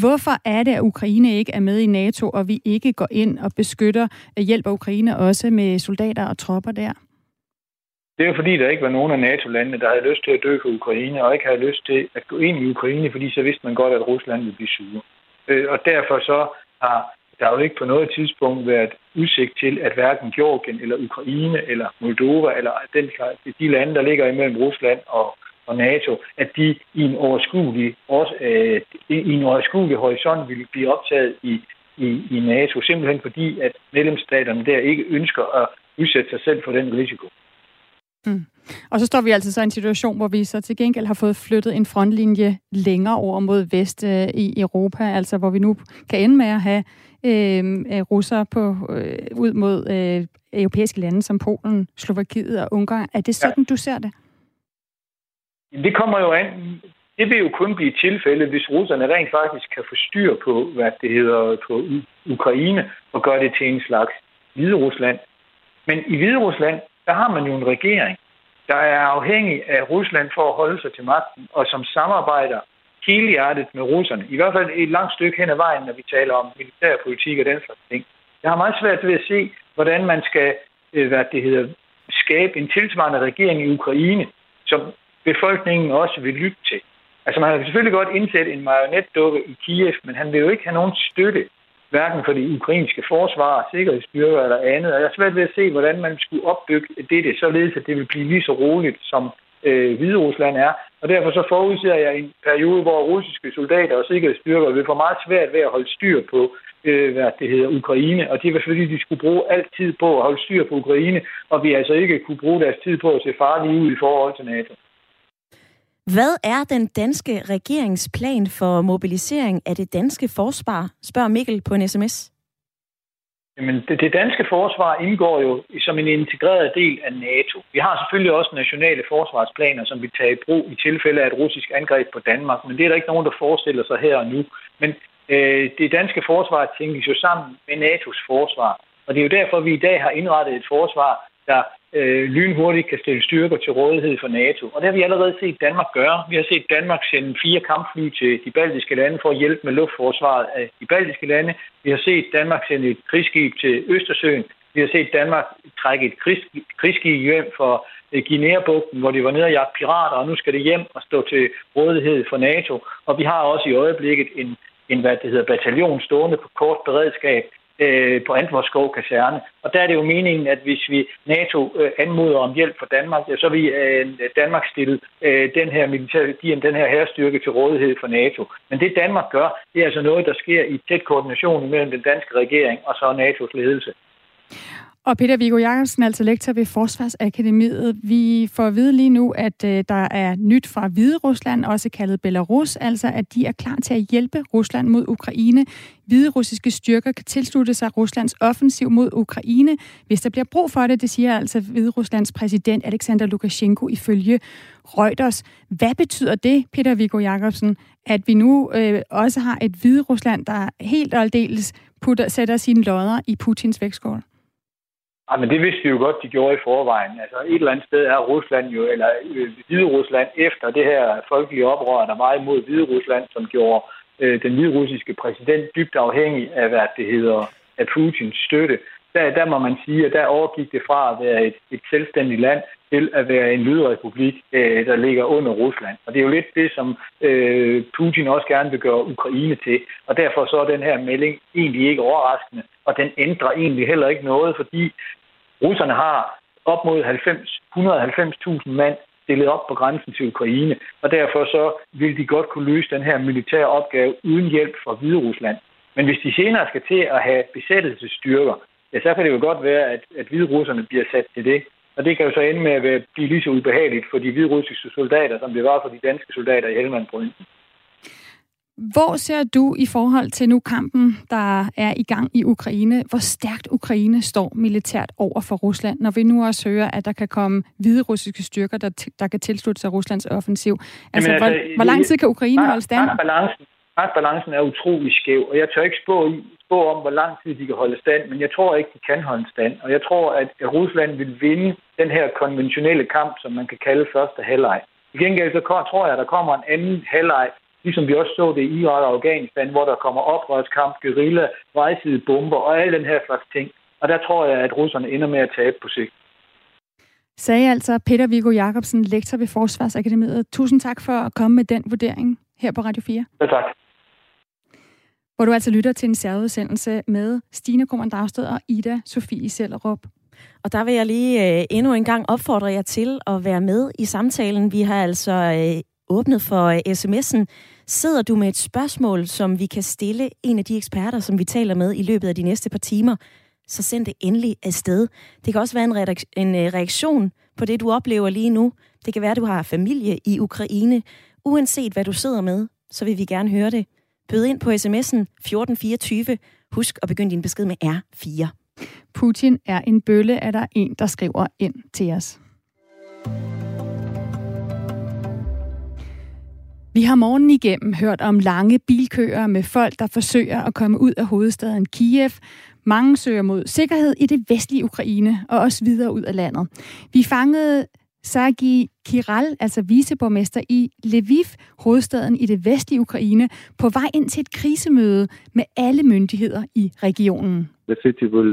[SPEAKER 1] Hvorfor er det, at Ukraine ikke er med i NATO, og vi ikke går ind og beskytter, øh, hjælper Ukraine også med soldater og tropper der?
[SPEAKER 13] Det er jo fordi, der ikke var nogen af NATO-landene, der havde lyst til at dø for Ukraine, og ikke havde lyst til at gå ind i Ukraine, fordi så vidste man godt, at Rusland ville blive sure. Øh, og derfor så har der jo ikke på noget tidspunkt været udsigt til, at hverken Georgien eller Ukraine eller Moldova eller den, de lande, der ligger imellem Rusland og, og NATO, at de i en overskuelig, også, øh, i en overskuelig horisont vil blive optaget i, i, i NATO, simpelthen fordi, at medlemsstaterne der ikke ønsker at udsætte sig selv for den risiko.
[SPEAKER 1] Mm. Og så står vi altså så i en situation, hvor vi så til gengæld har fået flyttet en frontlinje længere over mod vest øh, i Europa, altså hvor vi nu kan ende med at have øh, øh russere på, øh, ud mod øh, europæiske lande som Polen, Slovakiet og Ungarn. Er det sådan, ja. du ser det?
[SPEAKER 13] Det kommer jo an. Det vil jo kun blive tilfælde, hvis russerne rent faktisk kan få styr på, hvad det hedder, på Ukraine, og gøre det til en slags Hvide Rusland. Men i Hvide Rusland, der har man jo en regering, der er afhængig af Rusland for at holde sig til magten, og som samarbejder helhjertet med russerne. I hvert fald et langt stykke hen ad vejen, når vi taler om militærpolitik og den slags ting. Jeg har meget svært ved at se, hvordan man skal øh, hvad det hedder, skabe en tilsvarende regering i Ukraine, som befolkningen også vil lytte til. Altså man har selvfølgelig godt indsat en marionetdukke i Kiev, men han vil jo ikke have nogen støtte hverken for det ukrainske forsvar, sikkerhedsstyrker eller andet. Og jeg er svært ved at se, hvordan man skulle opbygge det, således at det vil blive lige så roligt, som øh, Hvide Rusland er. Og derfor så forudser jeg en periode, hvor russiske soldater og sikkerhedsstyrker vil få meget svært ved at holde styr på øh, hvad det hedder, Ukraine, og det var fordi, de skulle bruge alt tid på at holde styr på Ukraine, og vi altså ikke kunne bruge deres tid på at se farlige ud i forhold til NATO.
[SPEAKER 2] Hvad er den danske regeringsplan for mobilisering af det danske forsvar, spørger Mikkel på en sms.
[SPEAKER 13] Jamen, det, det danske forsvar indgår jo som en integreret del af NATO. Vi har selvfølgelig også nationale forsvarsplaner, som vi tager i brug i tilfælde af et russisk angreb på Danmark, men det er der ikke nogen, der forestiller sig her og nu. Men øh, det danske forsvar tænkes jo sammen med NATO's forsvar, og det er jo derfor, vi i dag har indrettet et forsvar, der øh, lynhurtigt kan stille styrker til rådighed for NATO. Og det har vi allerede set Danmark gøre. Vi har set Danmark sende fire kampfly til de baltiske lande for at hjælpe med luftforsvaret af de baltiske lande. Vi har set Danmark sende et krigsskib til Østersøen. Vi har set Danmark trække et krigs, krigsskib hjem for øh, Guinea-bugten, hvor de var nede og jagte pirater, og nu skal det hjem og stå til rådighed for NATO. Og vi har også i øjeblikket en, en hvad det hedder, bataljon stående på kort beredskab, øh, på Antvorskov kaserne. Og der er det jo meningen, at hvis vi NATO øh, anmoder om hjælp for Danmark, ja, så vil øh, Danmark stille øh, den her militær, den her herrestyrke til rådighed for NATO. Men det Danmark gør, det er altså noget, der sker i tæt koordination mellem den danske regering og så NATO's ledelse.
[SPEAKER 1] Og Peter Viggo Jacobsen, altså lektor ved Forsvarsakademiet. Vi får at vide lige nu, at øh, der er nyt fra Hvide Rusland, også kaldet Belarus, altså at de er klar til at hjælpe Rusland mod Ukraine. Hvide russiske styrker kan tilslutte sig Ruslands offensiv mod Ukraine, hvis der bliver brug for det, det siger altså Hvide Ruslands præsident Alexander Lukashenko ifølge Reuters. Hvad betyder det, Peter Viggo Jacobsen, at vi nu øh, også har et Hvide Rusland, der helt og aldeles putter, sætter sine lodder i Putins vægtskål?
[SPEAKER 13] Ja, men det vidste vi jo godt, de gjorde i forvejen. Altså et eller andet sted er Rusland jo, eller øh, Hvide Rusland, efter det her folkelige oprør, der var imod Hvide Rusland, som gjorde øh, den hviderussiske præsident dybt afhængig af, hvad det hedder, af Putins støtte. Der, der må man sige, at der overgik det fra at være et, et selvstændigt land til at være en lydrepublik, øh, der ligger under Rusland. Og det er jo lidt det, som øh, Putin også gerne vil gøre Ukraine til. Og derfor så er den her melding egentlig ikke overraskende, og den ændrer egentlig heller ikke noget, fordi russerne har op mod 90, 190.000 mand stillet op på grænsen til Ukraine, og derfor så vil de godt kunne løse den her militære opgave uden hjælp fra Hvide Rusland. Men hvis de senere skal til at have besættelsesstyrker, ja, så kan det jo godt være, at, at hvide russerne bliver sat til det. Og det kan jo så ende med at blive lige så ubehageligt for de hvide russiske soldater, som det var for de danske soldater i Helmandprovinsen.
[SPEAKER 1] Hvor ser du i forhold til nu kampen, der er i gang i Ukraine, hvor stærkt Ukraine står militært over for Rusland, når vi nu også hører, at der kan komme hvide russiske styrker, der, der kan tilslutte sig Ruslands offensiv? Altså, Jamen, altså hvor, hvor lang tid kan Ukraine holde stand?
[SPEAKER 13] Balancen, balancen er utrolig skæv, og jeg tør ikke spå, spå om, hvor lang tid de kan holde stand, men jeg tror ikke, de kan holde stand. Og jeg tror, at Rusland vil vinde den her konventionelle kamp, som man kan kalde første halvleg. I gengæld så tror jeg, at der kommer en anden halvleg, ligesom vi også så det i Irak og Afghanistan, hvor der kommer oprørskamp, guerilla, vejside bomber og alle den her slags ting. Og der tror jeg, at russerne ender med at tabe på sigt.
[SPEAKER 1] Sagde altså Peter Viggo Jacobsen, lektor ved Forsvarsakademiet. Tusind tak for at komme med den vurdering her på Radio 4.
[SPEAKER 13] Ja, tak.
[SPEAKER 1] Hvor du altså lytter til en særudsendelse med Stine Krummernd Dragsted og Ida Sofie Sellerup.
[SPEAKER 2] Og der vil jeg lige øh, endnu en gang opfordre jer til at være med i samtalen. Vi har altså øh, åbnet for øh, sms'en. Sidder du med et spørgsmål, som vi kan stille en af de eksperter, som vi taler med i løbet af de næste par timer, så send det endelig afsted. Det kan også være en, en øh, reaktion på det, du oplever lige nu. Det kan være, at du har familie i Ukraine. Uanset hvad du sidder med, så vil vi gerne høre det. Bød ind på sms'en 1424. Husk at begynde din besked med R4.
[SPEAKER 1] Putin er en bølle, er der en, der skriver ind til os. Vi har morgen igennem hørt om lange bilkøer med folk, der forsøger at komme ud af hovedstaden Kiev. Mange søger mod sikkerhed i det vestlige Ukraine og også videre ud af landet. Vi fangede Sergi Kiral, altså viceborgmester i Lviv, hovedstaden i det vestlige Ukraine, på vej ind til et krisemøde med alle myndigheder i regionen.
[SPEAKER 14] The city will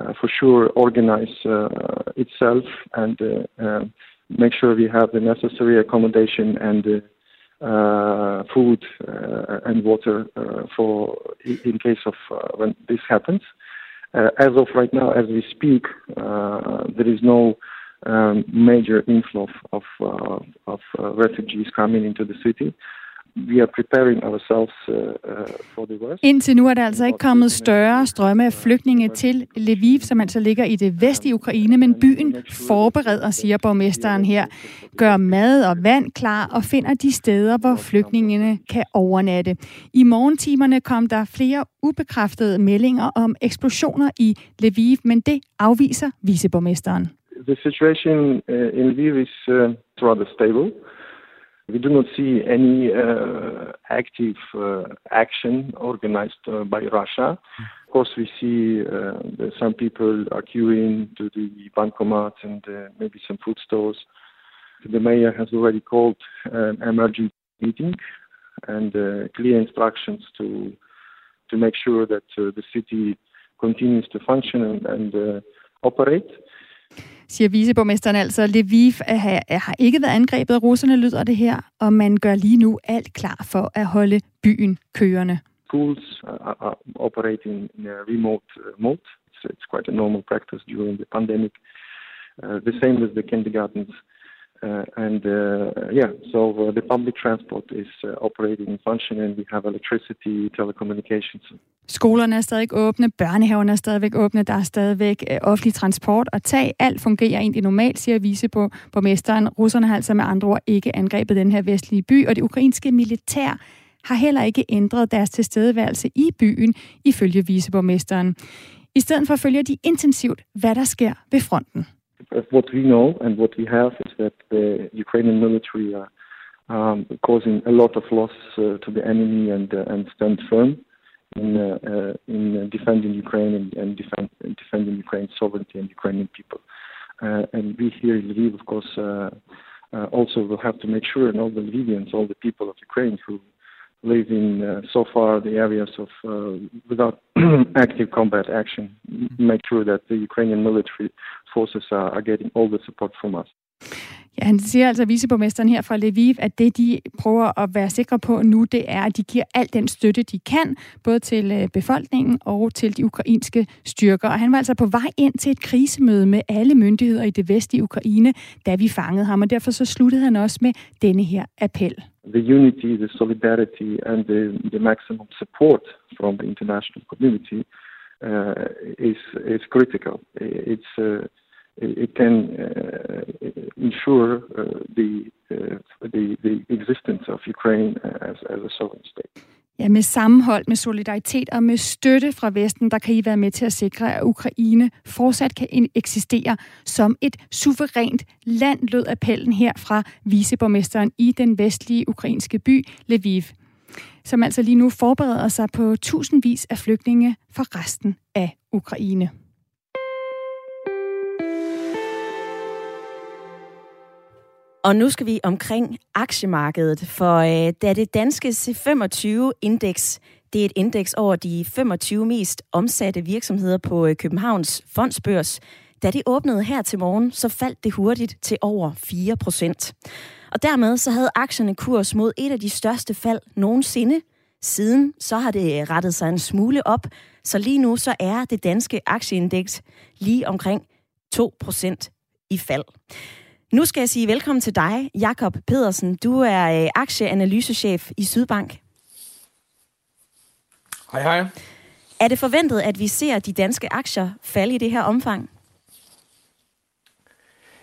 [SPEAKER 14] uh, for sure organize uh, itself and uh, uh, make sure we have the necessary accommodation and uh, uh, food uh, and water uh, for in case of uh, when this happens. Uh, as of right now, as we speak, uh, there is no um, major inflow of of, of refugees coming into the city. We are preparing ourselves uh, uh, for the worst.
[SPEAKER 1] Indtil nu er der altså ikke kommet større strømme af flygtninge til Lviv, som altså ligger i det vestlige Ukraine, men byen forbereder, siger borgmesteren her, gør mad og vand klar og finder de steder, hvor flygtningene kan overnatte. I morgentimerne kom der flere ubekræftede meldinger om eksplosioner i Lviv, men det afviser viceborgmesteren.
[SPEAKER 14] The situation uh, in Lviv is uh, rather stable. We do not see any uh, active uh, action organized uh, by Russia. Of course, we see some people are queuing to the bankomats and maybe some food stores. The mayor has already called an emergency meeting and clear instructions to to make sure that the city continues to function and, and operate.
[SPEAKER 1] Siger viceborgmesteren altså. Lviv har ikke været angrebet af russerne, lyder det her, og man gør lige nu alt klar for at holde byen kørende.
[SPEAKER 14] Schools are, operating in a remote uh, mode. It's, it's quite a normal practice during the pandemic. Uh, the same with the kindergartens. Uh, and uh, yeah, so uh, the public transport is uh, operating and functioning. We have electricity, telecommunications.
[SPEAKER 1] Skolerne er stadig åbne, børnehaverne er stadigvæk åbne, der er stadigvæk øh, offentlig transport og tag. Alt fungerer egentlig normalt, siger vise på borgmesteren. Russerne har altså med andre ord ikke angrebet den her vestlige by, og det ukrainske militær har heller ikke ændret deres tilstedeværelse i byen, ifølge viceborgmesteren. I stedet for følger de intensivt, hvad der sker ved fronten.
[SPEAKER 14] What we know and what we have is that the Ukrainian military are um, causing a lot of loss uh, to the enemy and uh, and stand firm in uh, uh, in defending Ukraine and, and defend, defending Ukraine's sovereignty and Ukrainian people. Uh, and we here in Lviv, of course, uh, uh, also will have to make sure, and all the Lvivians, all the people of Ukraine who live in uh, so far the areas of uh, without *clears throat* active combat action, make sure that the Ukrainian military forces are, are getting all the support from us.
[SPEAKER 1] Ja, han siger altså viceborgmesteren her fra Lviv, at det, de prøver at være sikre på nu, det er, at de giver al den støtte, de kan, både til øh, befolkningen og til de ukrainske styrker. Og han var altså på vej ind til et krisemøde med alle myndigheder i det vestlige Ukraine, da vi fangede ham, og derfor så sluttede han også med denne her appel.
[SPEAKER 14] The unity, the solidarity and the, the maximum support from the international community uh, is, is critical. It's uh, it can uh, ensure uh, the, uh, the, the existence of Ukraine as, as a sovereign state.
[SPEAKER 1] Ja, med sammenhold, med solidaritet og med støtte fra Vesten, der kan I være med til at sikre, at Ukraine fortsat kan eksistere som et suverænt land, lød appellen her fra viceborgmesteren i den vestlige ukrainske by Lviv, som altså lige nu forbereder sig på tusindvis af flygtninge fra resten af Ukraine.
[SPEAKER 2] Og nu skal vi omkring aktiemarkedet, for øh, da det danske C25-indeks, det er et indeks over de 25 mest omsatte virksomheder på øh, Københavns fondsbørs, da det åbnede her til morgen, så faldt det hurtigt til over 4 procent. Og dermed så havde aktierne kurs mod et af de største fald nogensinde. Siden så har det øh, rettet sig en smule op, så lige nu så er det danske aktieindeks lige omkring 2 procent i fald. Nu skal jeg sige velkommen til dig, Jakob Pedersen. Du er øh, aktieanalysechef i Sydbank.
[SPEAKER 15] Hej, hej.
[SPEAKER 2] Er det forventet, at vi ser de danske aktier falde i det her omfang?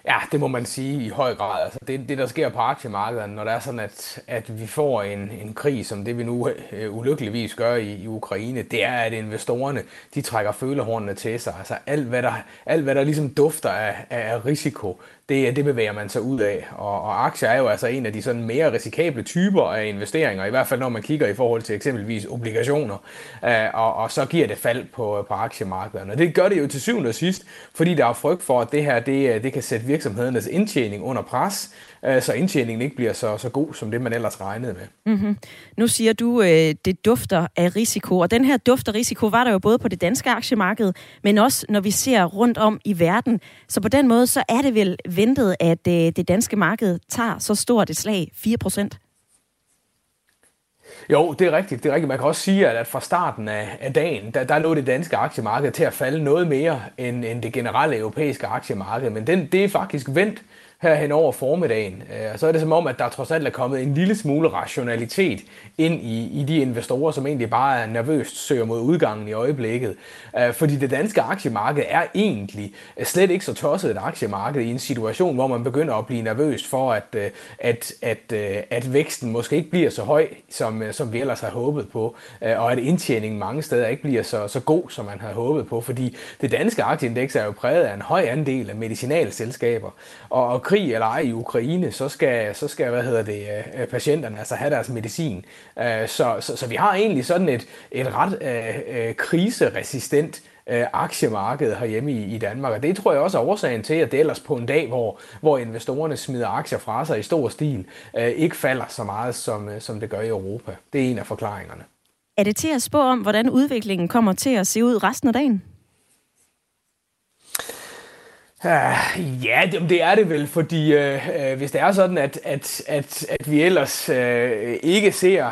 [SPEAKER 15] Ja, det må man sige i høj grad. Altså det, det, der sker på aktiemarkedet, når det er sådan, at, at vi får en, en krig, som det vi nu øh, ulykkeligvis gør i, i Ukraine, det er, at investorerne, de trækker følehornene til sig. Altså alt, hvad der, alt, hvad der ligesom dufter af, af risiko, det, det bevæger man sig ud af. Og, og aktier er jo altså en af de sådan mere risikable typer af investeringer, i hvert fald når man kigger i forhold til eksempelvis obligationer. øh, og, og så giver det fald på, på aktiemarkederne. Og det gør det jo til syvende og sidst, fordi der er frygt for, at det her det, det kan sætte virksomhedernes indtjening under pres, øh, så indtjeningen ikke bliver så, så god, som det man ellers regnede med.
[SPEAKER 2] Mm-hmm. Nu siger du, øh, det dufter af risiko, og den her dufter risiko var der jo både på det danske aktiemarked, men også når vi ser rundt om i verden. Så på den måde, så er det vel ventet, at øh, det danske marked tager så stort et slag, 4 procent?
[SPEAKER 15] Jo, det er rigtigt. Det er rigtigt. Man kan også sige, at fra starten af, af dagen, der, der lå det danske aktiemarked til at falde noget mere end, end det generelle europæiske aktiemarked. Men den, det er faktisk vendt her hen over formiddagen. Øh, så er det som om, at der trods alt er kommet en lille smule rationalitet ind i, i de investorer, som egentlig bare er nervøst søger mod udgangen i øjeblikket. Øh, fordi det danske aktiemarked er egentlig øh, slet ikke så tosset et aktiemarked i en situation, hvor man begynder at blive nervøs for, at, øh, at, at, at væksten måske ikke bliver så høj, som, som vi ellers har håbet på, og at indtjeningen mange steder ikke bliver så, så god, som man havde håbet på, fordi det danske aktieindeks er jo præget af en høj andel af medicinalselskaber, og, og krig eller ej i Ukraine, så skal, så skal hvad hedder det, øh, patienterne altså have deres medicin. Øh, så, så, så vi har egentlig sådan et, et ret øh, øh kriseresistent øh, aktiemarked herhjemme i, i Danmark. Og det tror jeg også er årsagen til, at det ellers på en dag, hvor, hvor investorerne smider aktier fra sig i stor stil, øh, ikke falder så meget, som, som det gør i Europa. Det er en af forklaringerne.
[SPEAKER 2] Er det til at spå om, hvordan udviklingen kommer til at se ud resten af dagen?
[SPEAKER 15] Uh, ja, det, det er det vel, fordi uh, uh, hvis det er sådan, at, at, at, at vi ellers uh, ikke ser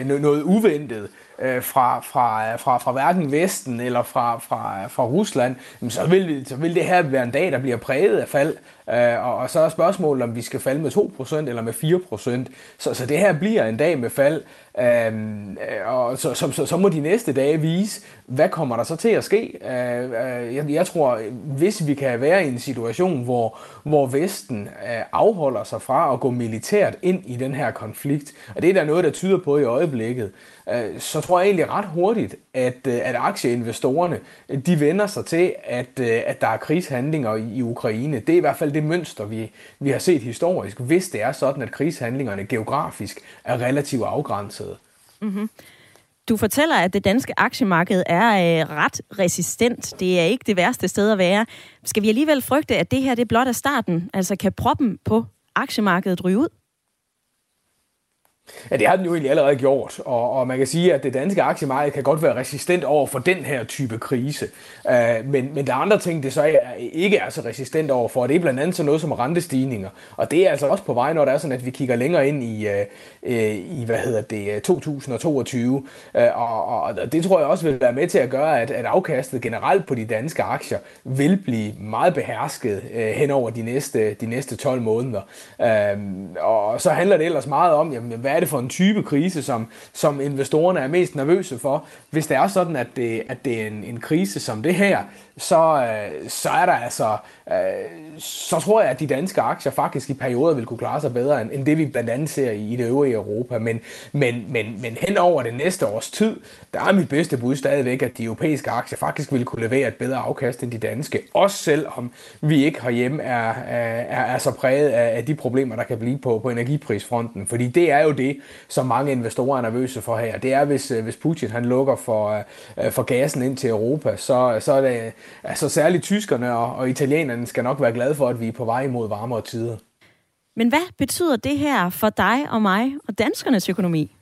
[SPEAKER 15] uh, noget uventet uh, fra, fra, fra, fra hverken Vesten eller fra, fra, fra Rusland, så vil, så vil det her være en dag, der bliver præget af fald. Øh, og, og så er spørgsmålet, om vi skal falde med 2% eller med 4%. Så, så det her bliver en dag med fald. Øhm, øh, og så, så, så, så må de næste dage vise, hvad kommer der så til at ske. Øh, øh, jeg, jeg tror, hvis vi kan være i en situation, hvor, hvor Vesten øh, afholder sig fra at gå militært ind i den her konflikt, og det er der noget, der tyder på i øjeblikket, øh, så tror jeg egentlig ret hurtigt, at, øh, at aktieinvestorerne de vender sig til, at, at der er krigshandlinger i Ukraine. Det er i hvert fald det mønster, vi, vi har set historisk, hvis det er sådan, at krigshandlingerne geografisk er relativt afgrænsede.
[SPEAKER 2] Mm-hmm. Du fortæller, at det danske aktiemarked er øh, ret resistent. Det er ikke det værste sted at være. Skal vi alligevel frygte, at det her det blot er starten? Altså kan proppen på aktiemarkedet ryge ud?
[SPEAKER 15] Ja, det har den jo egentlig allerede gjort, og, og man kan sige, at det danske aktiemarked kan godt være resistent over for den her type krise. Uh, men, men der er andre ting, det så er, ikke er så resistent over for, og det er blandt andet sådan noget som rentestigninger. Og det er altså også på vej, når det er sådan, at vi kigger længere ind i, uh, i hvad hedder det, 2022. Uh, og, og det tror jeg også vil være med til at gøre, at, at afkastet generelt på de danske aktier vil blive meget behersket uh, hen over de næste, de næste 12 måneder. Uh, og så handler det ellers meget om, jamen, hvad er det for en type krise, som, som investorerne er mest nervøse for. Hvis det er sådan, at det, at det er en, en krise som det her, så, øh, så er der altså, Øh, så tror jeg, at de danske aktier faktisk i perioder vil kunne klare sig bedre, end, det vi blandt andet ser i, i det øvrige Europa. Men, men, men, men hen over det næste års tid, der er mit bedste bud stadigvæk, at de europæiske aktier faktisk vil kunne levere et bedre afkast end de danske. Også selvom vi ikke herhjemme er, er, er så præget af, af de problemer, der kan blive på, på energiprisfronten. Fordi det er jo det, som mange investorer er nervøse for her. Det er, hvis, øh, hvis Putin han lukker for, øh, for gassen ind til Europa, så, så er det altså særligt tyskerne og, og italienerne skal nok være glade for, at vi er på vej imod varmere tider.
[SPEAKER 2] Men hvad betyder det her for dig og mig og danskernes økonomi?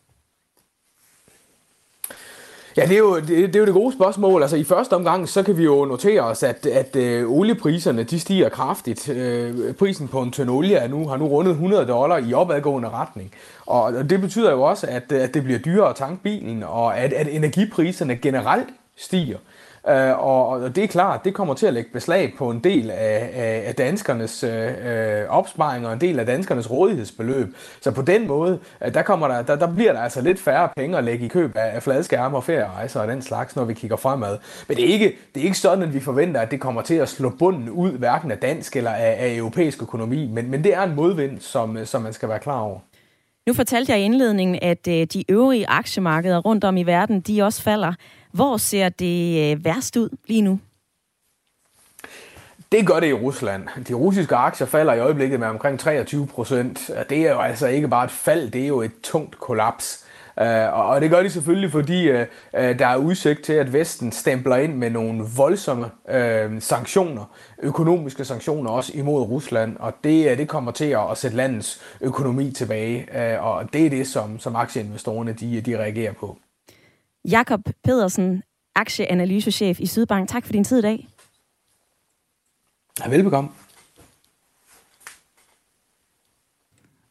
[SPEAKER 15] Ja, det er, jo, det, det er jo det gode spørgsmål. Altså i første omgang, så kan vi jo notere os, at, at øh, oliepriserne de stiger kraftigt. Øh, prisen på en tøn olie er nu, har nu rundet 100 dollar i opadgående retning. Og det betyder jo også, at, at det bliver dyrere at tanke bilen, og at, at energipriserne generelt stiger. Øh, og, og det er klart, det kommer til at lægge beslag på en del af, af, af danskernes øh, øh opsparing og en del af danskernes rådighedsbeløb. Så på den måde, øh, der, kommer der, der, der bliver der altså lidt færre penge at lægge i køb af, af fladskærme og ferierejser og den slags, når vi kigger fremad. Men det er, ikke, det er ikke sådan, at vi forventer, at det kommer til at slå bunden ud, hverken af dansk eller af, af europæisk økonomi. Men, men det er en modvind, som, som man skal være klar over.
[SPEAKER 2] Nu fortalte jeg i indledningen, at øh, de øvrige aktiemarkeder rundt om i verden, de også falder. Hvor ser det øh, værst ud lige nu?
[SPEAKER 15] Det gør det i Rusland. De russiske aktier falder i øjeblikket med omkring 23 procent. Det er jo altså ikke bare et fald, det er jo et tungt kollaps. Øh, og det gør de selvfølgelig, fordi øh, der er udsigt til, at Vesten stempler ind med nogle voldsomme sanktioner, økonomiske sanktioner også imod Rusland, og det, det kommer til at, sætte landets økonomi tilbage, og det er det, som, som aktieinvestorerne de, de reagerer på.
[SPEAKER 2] Jakob Pedersen, aktieanalysechef i Sydbank. Tak for din tid i dag.
[SPEAKER 15] Ja, velbekomme.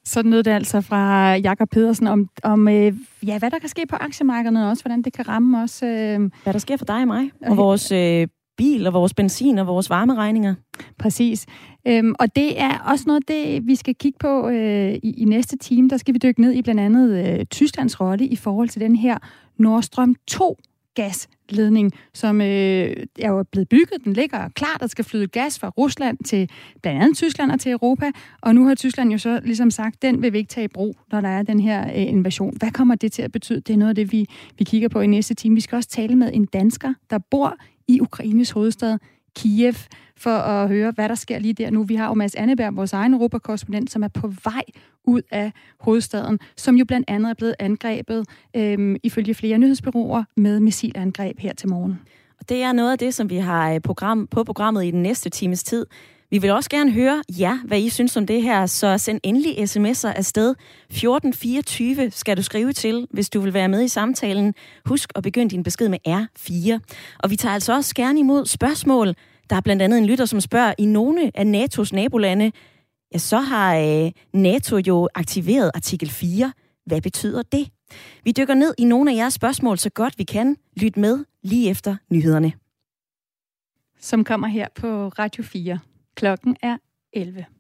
[SPEAKER 1] Sådan lød det altså fra Jakob Pedersen om, om øh, ja, hvad der kan ske på aktiemarkedet, og også hvordan det kan ramme os. Øh,
[SPEAKER 2] hvad der sker for dig og mig, og vores øh, bil og vores benzin og vores varmeregninger.
[SPEAKER 1] Præcis. Øhm, og det er også noget, det vi skal kigge på øh, i, i næste time. Der skal vi dykke ned i blandt andet øh, Tysklands rolle i forhold til den her Nordstrøm 2 gasledning, som øh, er jo blevet bygget. Den ligger klar, der skal flyde gas fra Rusland til blandt andet Tyskland og til Europa. Og nu har Tyskland jo så ligesom sagt, den vil vi ikke tage i brug, når der er den her øh, invasion. Hvad kommer det til at betyde? Det er noget af det, vi, vi kigger på i næste time. Vi skal også tale med en dansker, der bor i Ukraines hovedstad, Kiev, for at høre, hvad der sker lige der nu. Vi har jo Mads Anneberg, vores egen europakorrespondent, som er på vej ud af hovedstaden, som jo blandt andet er blevet angrebet, øhm, ifølge flere nyhedsbyråer, med missilangreb her til morgen.
[SPEAKER 2] Og det er noget af det, som vi har øh, program, på programmet i den næste times tid. Vi vil også gerne høre jer, hvad I synes om det her, så send endelig sms'er afsted. 1424 skal du skrive til, hvis du vil være med i samtalen. Husk at begynde din besked med R4. Og vi tager altså også gerne imod spørgsmål. Der er blandt andet en lytter, som spørger, i nogle af NATO's nabolande, ja, så har øh, NATO jo aktiveret artikel 4. Hvad betyder det? Vi dykker ned i nogle af jeres spørgsmål så godt vi kan. Lyt med lige efter nyhederne.
[SPEAKER 1] Som kommer her på Radio 4. Klokken er 11.